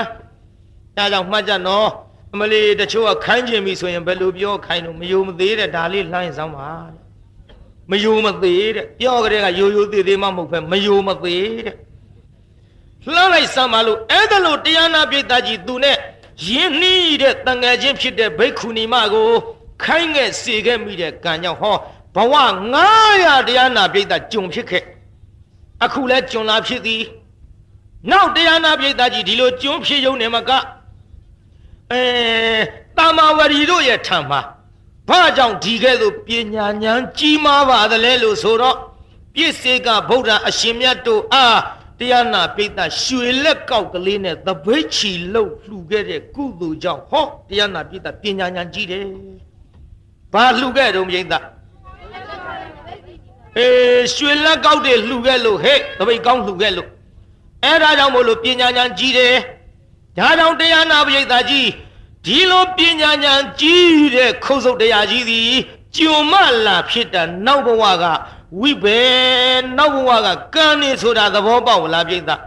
ဒါကြောင့်မှတ်ကြနော် အမလီတချို့ကခိုင်းကျင်ပြီဆိုရင်ဘယ်လိုပြောခိုင်းလို့မယုံမသေးတဲ့ဒါလေးလှိုင်းဆောင်ပါမယုံမသေးတဲ့ပြောကြတဲ့ကယိုယိုသေးသေးမှမဟုတ်ပဲမယုံမသေးတဲ့လှမ်းလိုက်စမ်းပါလို့အဲ့ဒါလို့တရားနာပိဋကကြီးသူနဲ့ယင်းနှီးတဲ့တန်ငယ်ချင်းဖြစ်တဲ့ဘိက္ခုနီမကိုခိုင်းခဲ့စေခဲ့မိတဲ့ကံကြောင့်ဟောဘဝ900တရားနာပိဋကကြုံဖြစ်ခဲ့အခုလဲကြုံလာဖြစ်သည်နောက်တရားနာပိဋကကြီးဒီလိုကြုံဖြစ်ရုံနဲ့မက အဲတာမဝရီတို့ရဲ့ထံမှာဘာကြောင့်ဒီကဲ့သို့ပညာဉာဏ်ကြီးမားပါသလဲလို့ဆိုတော့ပြည့်စေကဗုဒ္ဓအရှင်မြတ်တို့အားတရားနာပိဋကရွှေလက်ကောက်ကလေးနဲ့သပိတ်ချီလှုပ်လှူခဲ့တဲ့ကုသိုလ်ကြောင့်ဟောတရားနာပိဋကပညာဉာဏ်ကြီးတယ်ဘာလှူခဲ့တုံးပိဋကအေးရွှေလက်ကောက်တွေလှူခဲ့လို့ဟဲ့သပိတ်ကောင်းလှူခဲ့လို့အဲ့ဒါကြောင့်မို့လို့ပညာဉာဏ်ကြီးတယ် ဒါကြောင့်တရားနာပိဋကကြီးဒီလိုပညာဉာဏ်ကြီးတဲ့ခုတ်ဆုပ်တရားကြီးသည်ကျွံမလာဖြစ်တာနောက်ဘဝကဝိဘေနောက်ဘဝကကံနေဆိုတာသဘောပေါက်လားပြိဿဟုတ်ပါ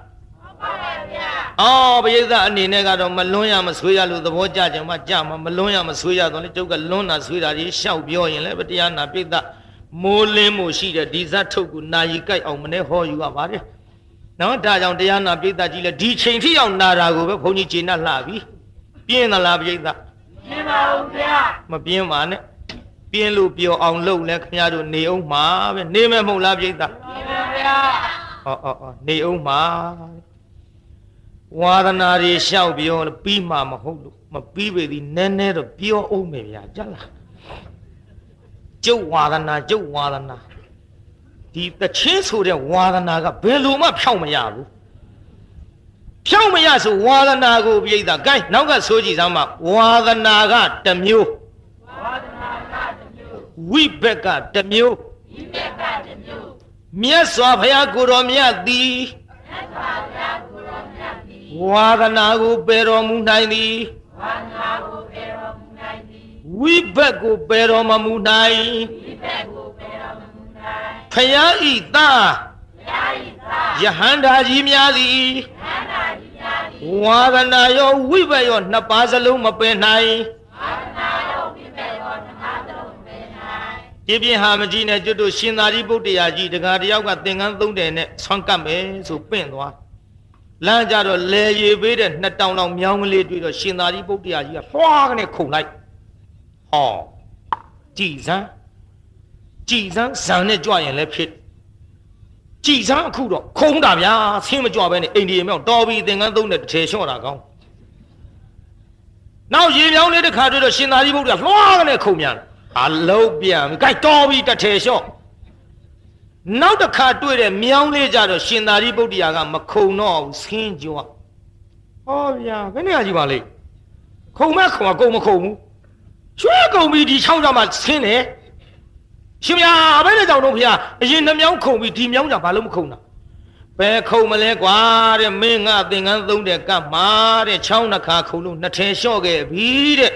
ဗျာအော်ပြိဿအနေနဲ့ကတော့မလွန်းရမဆွေးရလို့သဘောကျကြမှာကြမှာမလွန်းရမဆွေးရတော့လေကျုပ်ကလွန်းတာဆွေးတာကြီးရှောက်ပြောရင်လည်းတရားနာပြိဿမိုးလင်းမှုရှိတဲ့ဒီဇတ်ထုတ်ကိုနာယီကြိုက်အောင်မနဲ့ဟောယူရပါတယ် နော်ဒါကြောင့်တရားနာပြိဿကြီးလည်းဒီချိန်ထိအောင်နာတာကိုပဲဘုန်းကြီးကျေနပ်လှပြီပြင်းသလားပြိဿပြင်းပါဦးဗျာမပြင်းပါနဲ့ပြင်းလို့ပြောအောင်လုပ်လဲခင်ဗျားတို့နေအောင်မှာပဲနေမဲ့မဟုတ်လားပြိဿနေပါဗျာဟောဟောဟောနေအောင်မှာဝါဒနာတွေလျှောက်ပြောပြီးမှမဟုတ်လို့မပြီးပေသည်နည်းနည်းတော့ပြောအောင်မယ်ဗျာကြလားကျုပ်ဝါဒနာကျုပ်ဝါဒနာ ဒီတချင်းဆိုတဲ့ဝါဒနာကဘယ်လိုမှဖြောက်မရဘူးဖြောက်မရဆိုဝါဒနာကိုပြိဿဂိုင်းနောက်ကဆိုကြည့်စမ်းမဝါဒနာကတစ်မျိုးဝိဘက်ကတမျိုးဝိဘက်ကတမျိုးမြတ်စွာဘုရားကိုတော်မြတ်သည်မြတ်စွာဘုရားကိုတော်မြတ်သည်ဝါဒနာကိုပယ်တော်မူနိုင်သည်ဝါဒနာကိုပယ်တော်မူနိုင်သည်ဝိဘက်ကိုပယ်တော်မမူနိုင်ဝိဘက်ကိုပယ်တော်မမူ နိုင်ဘုရားဤသားဘုရားဤသားယဟန္တာကြီးများသည်ယဟန္တာကြီးများသည်ဝါဒနာရောဝိဘက်ရောနှစ်ပါးစလုံးမပယ်နိုင်ဝါဒနာရောဝိဘက်ရောနှစ်ပါးစလုံးပြပြဟာမကြီးနဲ့ကျွတ်တို့ရှင်သာရိပုတ္တရာကြီးတကားတယောက်ကသင်္ကန်းသုံးတယ်နဲ့ဆွမ်းကပ်မယ်ဆိုပင့်သွားလမ်းကြတော့လေရီပေးတဲ့နှစ်တောင်တောင်မြောင်းကလေးတွေ့တော့ရှင်သာရိပုတ္တရာကြီးကလွှားကနေခုန်လိုက်ဟောကြည်စမ်း ကြည်စမ်းဇံနဲ့ကြွရင်လည်းဖြစ်ကြည်စမ်းအခုတော့ခုံးတာဗျာဆင်းမကြွပဲနဲ့အိန္ဒိယမြောက်တော်ပြီသင်္ကန်းသုံးတဲ့တစ်ထည်လျှော့တာကောင်းနောက်ရေမြောင်းလေးတစ်ခါတွေ့တော့ရှင်သာရိပုတ္တရာလွှားကနေခုန်မြန်အလုံးပြန်ပြီကြိုက်တော်ပြီတထေလျှော့နောက်တစ်ခါတွေ့တဲ့မြောင်းလေးကြတော့ရှင်သာရိပုတ္တရာကမခုံတော့ဘူးဆင်းကြွဟောဗျာဘယ်နေရာကြီးပါလိမ့်ခုံမဲ့ခုံကကုန်မခုံဘူးရွှေကုန်ပြီဒီချောင်းကြမှာဆင်းတယ် ရှင်ဗျာဘယ်နဲ့ကြောင့်တော့ဖေအရင်နှမြောင်းခုံပြီဒီမြောင်းကြဘာလို့မခုံတာဘယ်ခုံမလဲကွာတဲ့မင်းငါသင်္ကန်းသုံးတဲ့ကပ်မှာတဲ့ချောင်းနှခါခုံလို့နှစ်ထည်လျှော့ခဲ့ပြီတဲ့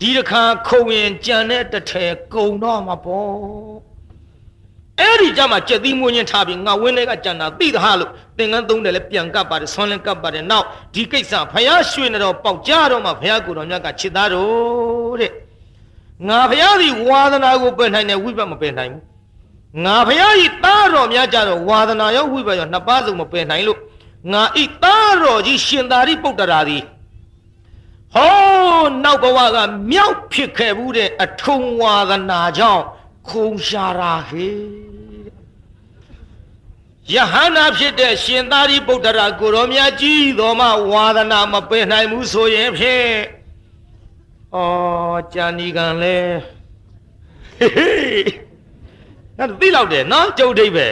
ဒီတစ်ခါခုံရင်ကြံတဲ့တစ်ထည်ကုံတော့မှာပေါ့အဲ့ဒီကြမှာကြက်သီးမွေးချင်းထားပြီးငါဝင်းလေးကကြံတာသိသဟာလို့သင်္ကန်းသုံးတယ်လဲပြန်ကပ်ပါတယ်ဆွမ်းလဲကပ်ပါတယ်နောက်ဒီကိစ္စဖယားရွှေနေတော့ပေါက်ကြတော့မှဖယားကိုတော်မြတ်ကချစ်သားတော့တဲ့ ငါဖယားဒီဝါသနာကိုပယ်နိုင်တယ်ဝိပတ်မပယ်နိုင်ဘူးငါဖယားဤသားတော်များကြတော့ဝါသနာရောဝိပတ်ရောနှစ်ပါးစုံမပယ်နိုင်လို့ငါဤသားတော်ကြီးရှင်သာရိပုတ္တရာသည်ဟောနောက်ဘဝကမြောက်ဖြစ်ခဲ့ဘူးတဲ့အထုံဝါဒနာကြောင့်ခုံရှာရာဟေယဟန္တာဖြစ်တဲ့ရှင်သာရိပုတ္တရာကိုရောမြတ်ကြီးတော်မှဝါဒနာမပယ်နိုင်ဘူးဆိုရင်ဖြင့် ဩကြာနီကံလဲအဲ့သိလောက်တယ်နော်ကျုပ်ဒိဗ္ဗေ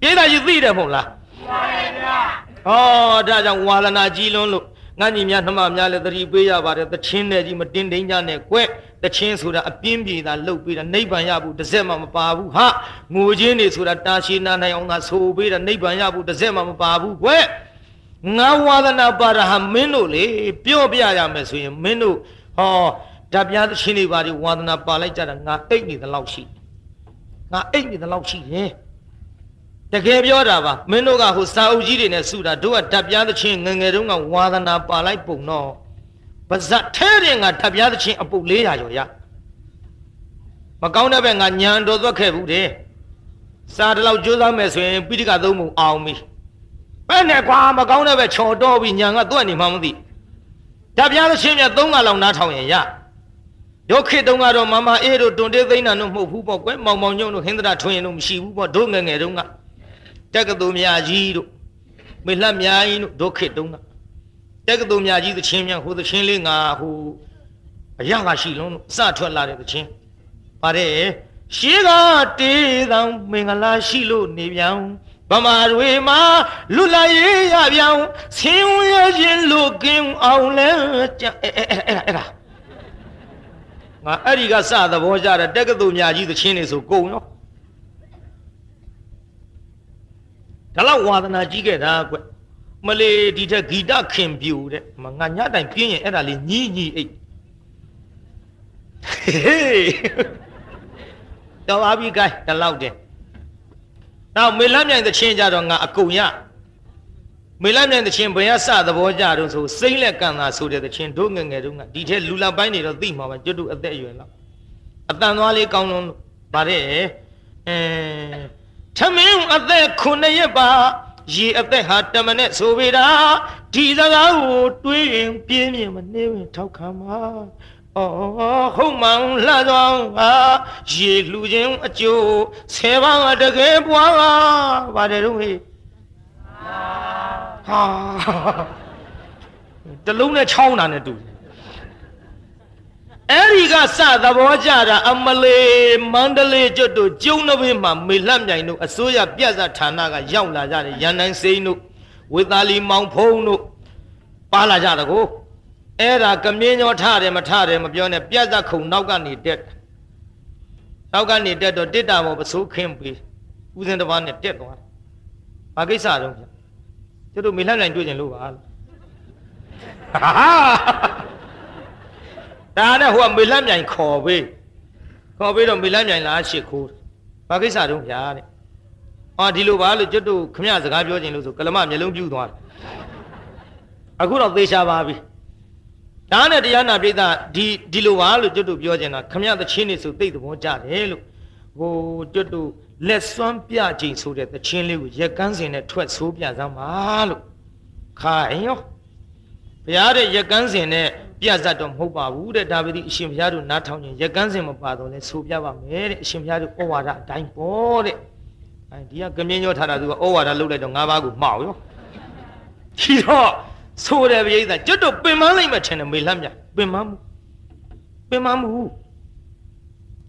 ပြေးတာကြီးသိတယ်မဟုတ်လားသိပါတယ်ဗျာဩဒါကြောင့်ဝါဒနာကြီးလွန်းလို့ငါညီများနှမများလည်းသတိပေးရပါတယ်သချင်းနဲ့ကြီးမတင်းတင်းကြနဲ့ကွက်သချင်းဆိုတာအပြင်းပြေတာလှုပ်ပေးတာနိဗ္ဗာန်ရဖို့တစ်စက်မှမပါဘူးဟာငိုချင်းနေဆိုတာတာရှိနာနိုင်အောင်သာဆိုပေးတာနိဗ္ဗာန်ရဖို့တစ်စက်မှမပါဘူးကွက်ငါဝါဒနာပါရဟာမင်းတို့လေပြောပြရမယ်ဆိုရင်မင်းတို့ ဟောဓာပြားသချင်းတွေပါဒီဝါဒနာပါလိုက်ကြတာငါအိတ်နေသလောက်ရှိငါအိတ်နေသလောက်ရှိတယ်တကယ်ပြောတာပါမင်းတို့ကဟိုစာအုပ်ကြီးတွေနဲ့စုတာတို့ကဓာတ်ပြားသချင်းငငယ်တုန်းကဝါသနာပါလိုက်ပုံတော့ပါဇက်ထဲတဲ့ငါဓာတ်ပြားသချင်းအပုတ်400ကျော်ရမကောင်းတဲ့ဘက်ငါညံတော်သွက်ခဲ့ဘူးတဲ့စာတလောက်ကြိုးစားမယ်ဆိုရင်ပိဋကသုံးပုံအောင်ပြီဘယ်နဲ့ကွာမကောင်းတဲ့ဘက်ချော်တော့ပြီးညံကသွက်နေမှမသိ ဓာတ်ပြားသချင်းမြတ်3ကလောက်နားထောင်ရင်ရရုတ်ခေတုံးကတော့မမအေးတို့တွန်တေးသိန်းနာတို့မဟုတ်ဘူးပေါ့ကွယ်မောင်မောင်ညုံတို့ဟင်္ဒရာထွင်ရင်တို့မရှိဘူးပေါ့တို့ငငယ်တုန်းကတက္ကသိုလ်မြကြီးတို့မေလှမြကြီးတို့ဒုက္ခတုံးကတက္ကသိုလ်မြကြီးသချင်းများဟိုသချင်းလေးငါဟိုအရကရှိလုံးစထွက်လာတဲ့သချင်းပါတယ်ရှေးကတေးတောင်မင်္ဂလာရှိလို့နေပြန် ဗမာတွေမှာလူလာရေးရပြောင်းဆင်းရဲခြင်းလူကင်းအောင်လဲကြအဲ့အဲ့အဲ့အဲ့ဒါငါအဲ့ဒီကစသဘောကြတဲ့တက္ကသိုလ်များကြီးသချင်းတွေဆိုကုန်ရောဒါလောက်ဝါသနာကြီးခဲ့တာကွမလေးဒီထက်ဂီတခင်ပြူတဲ့မငါညတိုင်ပြင်းရင်အဲ့ဒါလေးညီးညီးအိတ်ဟေးတော့ပါပြီ gain ဒီလောက်တင် နောက်မေလမြိုင်သချင်းကြတော့ငါအကုန်ရမေလမြိုင်သချင်းဘယ်ရစသဘောကြတော့ဆိုစိမ့်လက်ကံသာဆိုတဲ့သချင်းတို့ငယ်ငယ်တုန်းကဒီထဲလူလပိုင်းတွေတော့သိမှာပါကျွတ်တူအသက်အရွယ်လောက်အတန်သွားလေးကောင်းလုံးဗါတဲ့အဲထမင်းအသက်ခုနှစ်ရက်ပါရေအသက်ဟာတမနဲ့ဆိုပေတာဒီစကားကိုတွေးရင်ပြင်းပြင်းမနေဝင်ထောက်ခံပါ အော်ဟုတ်မှန်လှသောဟာရေလူချင်းအကျိုးဆယ်ပါးတကယ်ပွားပါပါတယ်တော့ဟေးဟာတလုံးနဲ့ချောင်းတာနဲ့တူအဲ့ဒီကစသဘောကြတာအမလေးမန္တလေးကျွတ်တို့ကျုံနှဘေးမှာမေလှမြိုင်တို့အစိုးရပြဿဌာနကရောက်လာကြတယ်ရန်နိုင်စိန်တို့ဝေသာလီမောင်ဖုံးတို့ပါလာကြတကော အဲ့ဒါကမြင်းညောထတယ်မထတယ်မပြောနဲ့ပြဿခုံနောက်ကနေတက်နောက်ကနေတက်တော့တစ်တာဘောပစိုးခင်းပြီးဦးစင်တစ်ပါးနဲ့တက်သွားဘာကိစ္စတော့ဗျကျွတ်တို့မေလှမြိုင်တွေ့ကြလို့ပါလို့ဟာဒါနဲ့ဟိုကမေလတ်မြိုင်ခေါ်ပေးခေါ်ပေးတော့မေလတ်မြိုင်လားရှစ်ခိုးဘာကိစ္စတုံးဗျာတဲ့အော်ဒီလိုပါလို့ကျွတ်တို့ခမရစကားပြောခြင်းလို့ဆိုကလမမျိုးလုံးပြူသွားတယ်အခုတော့သေချာပါပြီ ဒါနဲ့တရားနာပိဋကဒီဒီလိုပါလို့ကျွတ်တို့ပြောခြင်းတာခမရသချင်းနေဆိုသိတဲ့ဘောကြတယ်လို့ဟိုကျွတ်တို့လက်စွမ်းပြခြင်းဆိုတဲ့သချင်းလေးကိုရက်ကန်းစင်နဲ့ထွက်ဆိုးပြစမ်းပါလို့ခိုင်းရောဘုရားတဲ့ရက်ကန်းစင်နဲ့ပြတ်တ်တော့မဟုတ်ပါဘူးတဲ့ဒါပေမဲ့အရှင်ဘုရားတို့နားထောင်ခြင်းရက်ကန်းစင်မပါတော့လဲဆိုပြပါမယ်တဲ့အရှင်ဘုရားတို့ဩဝါဒအတိုင်းပေါ့တဲ့အဲဒီကကမြင်းညောထားတာသူကဩဝါဒလုပ်လိုက်တော့၅ပါးကိုမှောက်ရောဒီတော့ ဆိုတယ်ပြိဿကျွတ်တော့ပင်မလိုက်မှထင်တယ်မေလတ်မြပင်မမှုပင်မမှု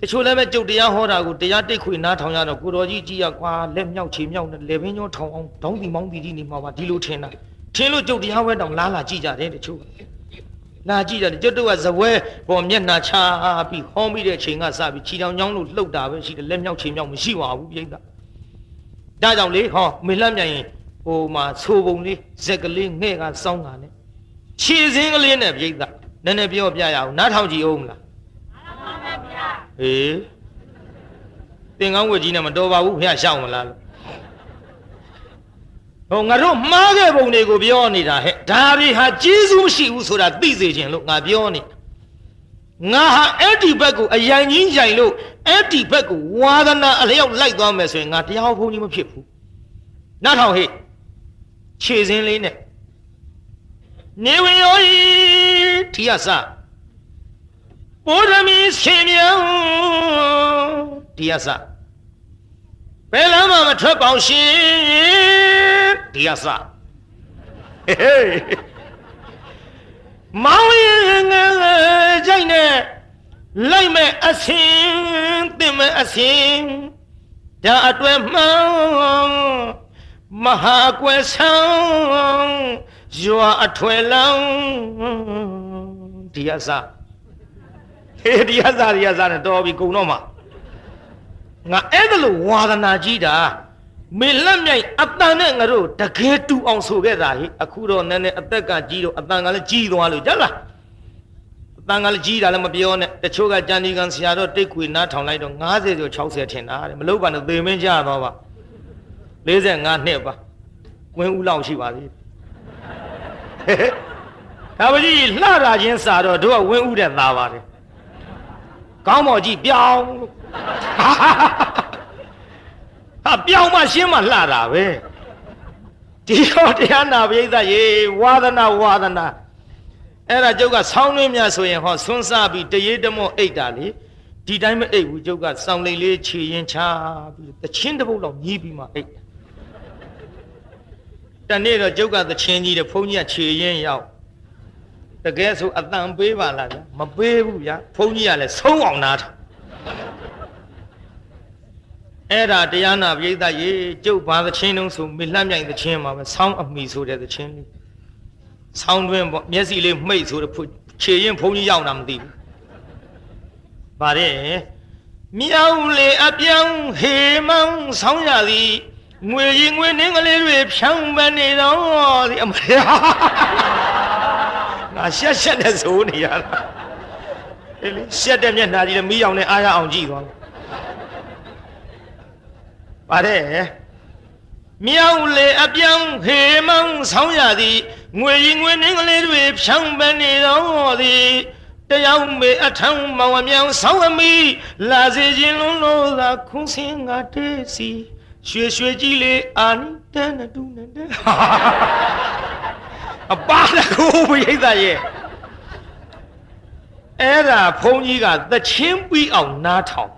တချို့လည်းပဲကြုတ်တရားဟောတာကိုတရားတိတ်ခွေနားထောင်ရတော့ကိုတော်ကြီးကြည့်ရကွာလက်မြောက်ချေမြောက်နဲ့လေပင်ညောထောင်အောင်ဒေါင်းတီမောင်းတီတီနေမှာပါဒီလိုထင်တာထင်လို့ကြုတ်တရားဝဲတောင်လားလာကြည့်ကြတယ်တချို့လာကြည့်တယ်ကျွတ်တို့ကဇပွဲပေါ်မျက်နှာချပြီးဟောမိတဲ့ချိန်ကစပြီးခြေတောင်ချောင်းလို့လှုပ်တာပဲရှိတယ်လက်မြောက်ခြေမြောက်မရှိပါဘူးပြိဿဒါကြောင့်လေဟောမေလှမ်းမြန်ရင် ဟိုမှာသိုးပုံလေးဇက်ကလေးငှဲ့ကစောင်းတာနဲ့ခြေစင်းကလေးနဲ့ပြိဿနည်းနည်းပြောပြရအောင်နားထောင်ကြည့်အောင်မလားနားထောင်ပါဗျာဟေးသင်္ကန်းဝတ်ကြီးနဲ့မတော်ပါဘူးဖះရှောက်မလားလို့ဟိုငါတို့မှားခဲ့ပုံတွေကိုပြောနေတာဟဲ့ဒါတွေဟာကျေးဇူးမရှိဘူးဆိုတာသိစေခြင်းလို့ငါပြောနေငါဟာအဲ့ဒီဘက်ကိုအယံကြီးကြိုင်လို့အဲ့ဒီဘက်ကိုဝါဒနာအလျောက်လိုက်သွားမယ်ဆိုရင်ငါတရားဘုန်းကြီးမဖြစ်ဘူးနားထောင်ဟဲ့ ခြေစင်းလေးနဲ့နေဝင်ရောဒီရစဘုရားမီရှင်မြောင်ဒီရစဘယ်လမ်းမှမထွက်ပေါရှင်ဒီကစဟေးမောင်ရင်ငယ်ကြိုက်နဲ့လိုက်မဲ့အစင်တင်မဲ့အစင်ဒါအတွဲမှန် မဟာကွယ်ဆောင်ရွာအထွယ်လောင်းဒီကစဟေးဒီကစဒီကစနဲ့တော်ပြီကုံတော့မှာငါအဲ့ဒါလို့ဝါသနာကြီးတာမေလက်မြိုက်အတန်နဲ့ငါတို့တကယ်တူအောင်ဆိုခဲ့တာဟိအခုတော့နည်းနည်းအသက်ကကြီးတော့အတန်ကလည်းကြီးသွားလို့ကြလားအတန်ကလည်းကြီးတာလည်းမပြောနဲ့တချို့ကကြံဒီကန်ဆရာတော့တိတ်ခွေနားထောင်လိုက်တော့90ကျော်60ထင်တာတဲ့မလုပ်ပါနဲ့သေမင်းကြတော့ပါ 45နှစ်ပါဝင်းဦးလောက်ရှိပါသေးဒါပကြီးလှတာချင်းစာတော့တို့ကဝင်းဦးတဲ့သားပါတယ်ကောင်းမော်ကြီးပြောင်းလို့ဟာပြောင်းမှရှင်းမှလှတာပဲဒီတော့တရားနာပရိသတ်ရေဝါသနာဝါသနာအဲ့ဒါကျုပ်ကဆောင်းနှင်းများဆိုရင်ဟောဆွန်းစားပြီးတရေတမောအိတ်တာလေဒီတိုင်းမအိတ်ဘူးကျုပ်ကစောင်းလိမ်လေးခြေရင်ချပြီးတချင်းတစ်ပုတ်လောက်ညီးပြီးမှအိတ်တ နေ့တော့ကျုပ်ကသချင်းကြီးတဲ့ဘုန်းကြီးကခြေရင်ရောက်တကယ်ဆိုအတန်ပေးပါလားဗျမပေးဘူးဗျဘုန်းကြီးကလည်းဆုံးအောင်နားထားအဲ့ဒါတရားနာပရိသတ်ရေကျုပ်ဘာသချင်းတုံးဆိုမေလှမ်းမြိုင်သချင်းမှာပဲဆောင်းအမိဆိုတဲ့သချင်းလေးဆောင်းတွင်ပေါ့မျက်စိလေးမှိတ်ဆိုတဲ့ခြေရင်ဘုန်းကြီးရောက်တာမသိဘူးဗါတဲ့မြောင်လေအပြောင်းဟေမောင်းဆောင်းရသည် ငွေရင်ငွေနှင်းကလေးတွေဖြောင်းပနေတော့ဒီအမရငါရှက်ရှက်နဲ့ဆိုနေရတာအေးလေရှက်တဲ့မျက်နှာကြီးလည်းမီးရောင်နဲ့အားရအောင်ကြည့်သွားပါတယ်မြောင်လေအပြောင်းဟေမောင်းဆောင်းရသည်ငွေရင်ငွေနှင်းကလေးတွေဖြောင်းပနေတော့သည်တရားမေအထံမောင်အမြောင်ဆောင်းအမိလာစေခြင်းလုံးလို့သာခွန်းစင်းငါတေးစီ ရွှေရွှေကြီးလေးအာနိတန်တူနဲ့တဲ့အပါတကူဘိသရဲ့အဲ့ဒါဘုန်းကြီးကသချင်းပြီးအောင်နားထောင်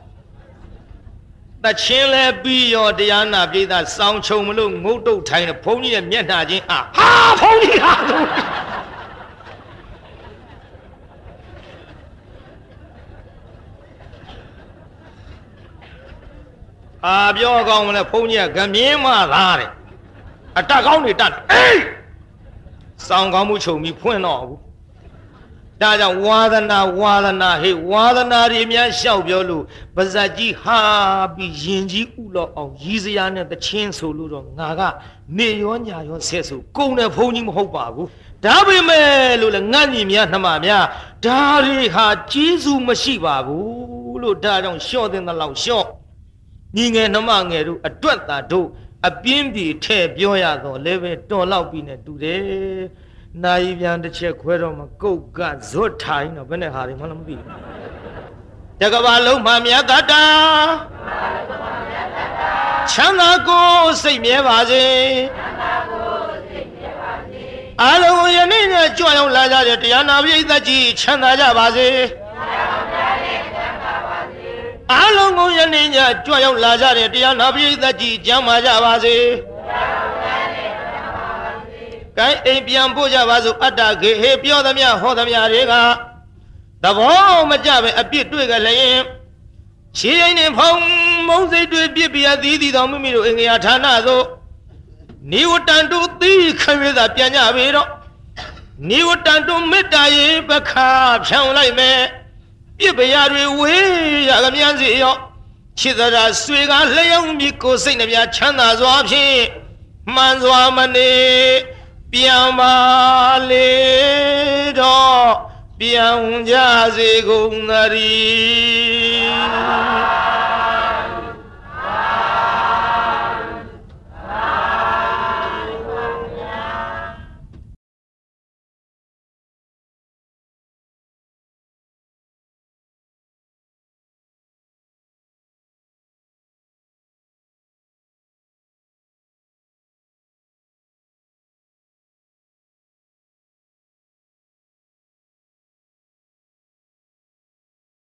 တချင်းလဲပြီးရောတရားနာပြည်သားစောင်းချုံမလို့ငုတ်တုတ်ထိုင်းတဲ့ဘုန်းကြီးရဲ့မျက်နှာချင်းအာဟာဘုန်းကြီးဟာ အာပြောကောင်းမလဲဘုန်းကြီးကဂမြင်းမသားတဲ့အတက်ကောင်းတွေတက်အေးစောင်းကောင်းမှုခြုံပြီးဖွင့်တော့ဘူးဒါကြောင့်ဝါသနာဝါသနာဟေ့ဝါသနာတွေများလျှောက်ပြောလို့ပါဇက်ကြီးဟာပြီးရင်ကြီးဥလောက်အောင်ရီးစရာနဲ့တချင်းဆိုလို့တော့ငါကနေရောညာရောဆက်ဆိုကုံတဲ့ဘုန်းကြီးမဟုတ်ပါဘူးဒါပေမဲ့လို့လည်းငတ်ညီများနှမများဒါတွေဟာကျေးဇူးမရှိပါဘူးလို့ဒါကြောင့်လျှော့တဲ့လောက်လျှော့ ညီငယ်နှမငယ်တို့အတွက်သာတို့အပြင်းပြေထဲ့ပြောရတော့လည်းပဲတော်လောက်ပြီနဲ့တူတယ်နိုင်ပြန်တစ်ချက်ခွဲတော့မှကုတ်ကဇွတ်ထိုင်တော့ဘယ်နဲ့ဟာတွေမှလည်းမသိဘူးတကဘာလုံးမှမြတ်တတာချမ်းသာကိုစိတ်မြဲပါစေအလုံးယနေ့နဲ့ကြွရောက်လာကြတဲ့တရားနာပရိသတ်ကြီးချမ်းသာကြပါစေ အလုံးကိုယနေ့ညကြွရောက်လာကြတဲ့တရားနာပရိသတ်ကြီးကျမ်းမာကြပါစေကိုင်းအိမ်ပြန်ပို့ကြပါစို့အတ္တခေဟေပြောသမျှဟောသမျှတွေကသဘောမကြပဲအပြစ်တွေ့ကြလျင်ခြေရင်နဲ့ဖုံမုံစိတ်တွေပြစ်ပြသီးသီးတော်မိမိတို့အင်္ဂယာဌာနသို့နိဝတန်တုသီခရွေသာပြန်ကြပေတော့နိဝတန်တုမေတ္တာရေပခါဖြောင်းလိုက်မယ် ပြစ်ပရာတွေဝေးရကမြန်းစီရောခြေသာဆွေကလျောင်းမြကိုစိတ်နှပြချမ်းသာစွာဖြင့်မှန်စွာမနေပြန်ပါလေတော့ပြန်ကြစေကုန်သတည်း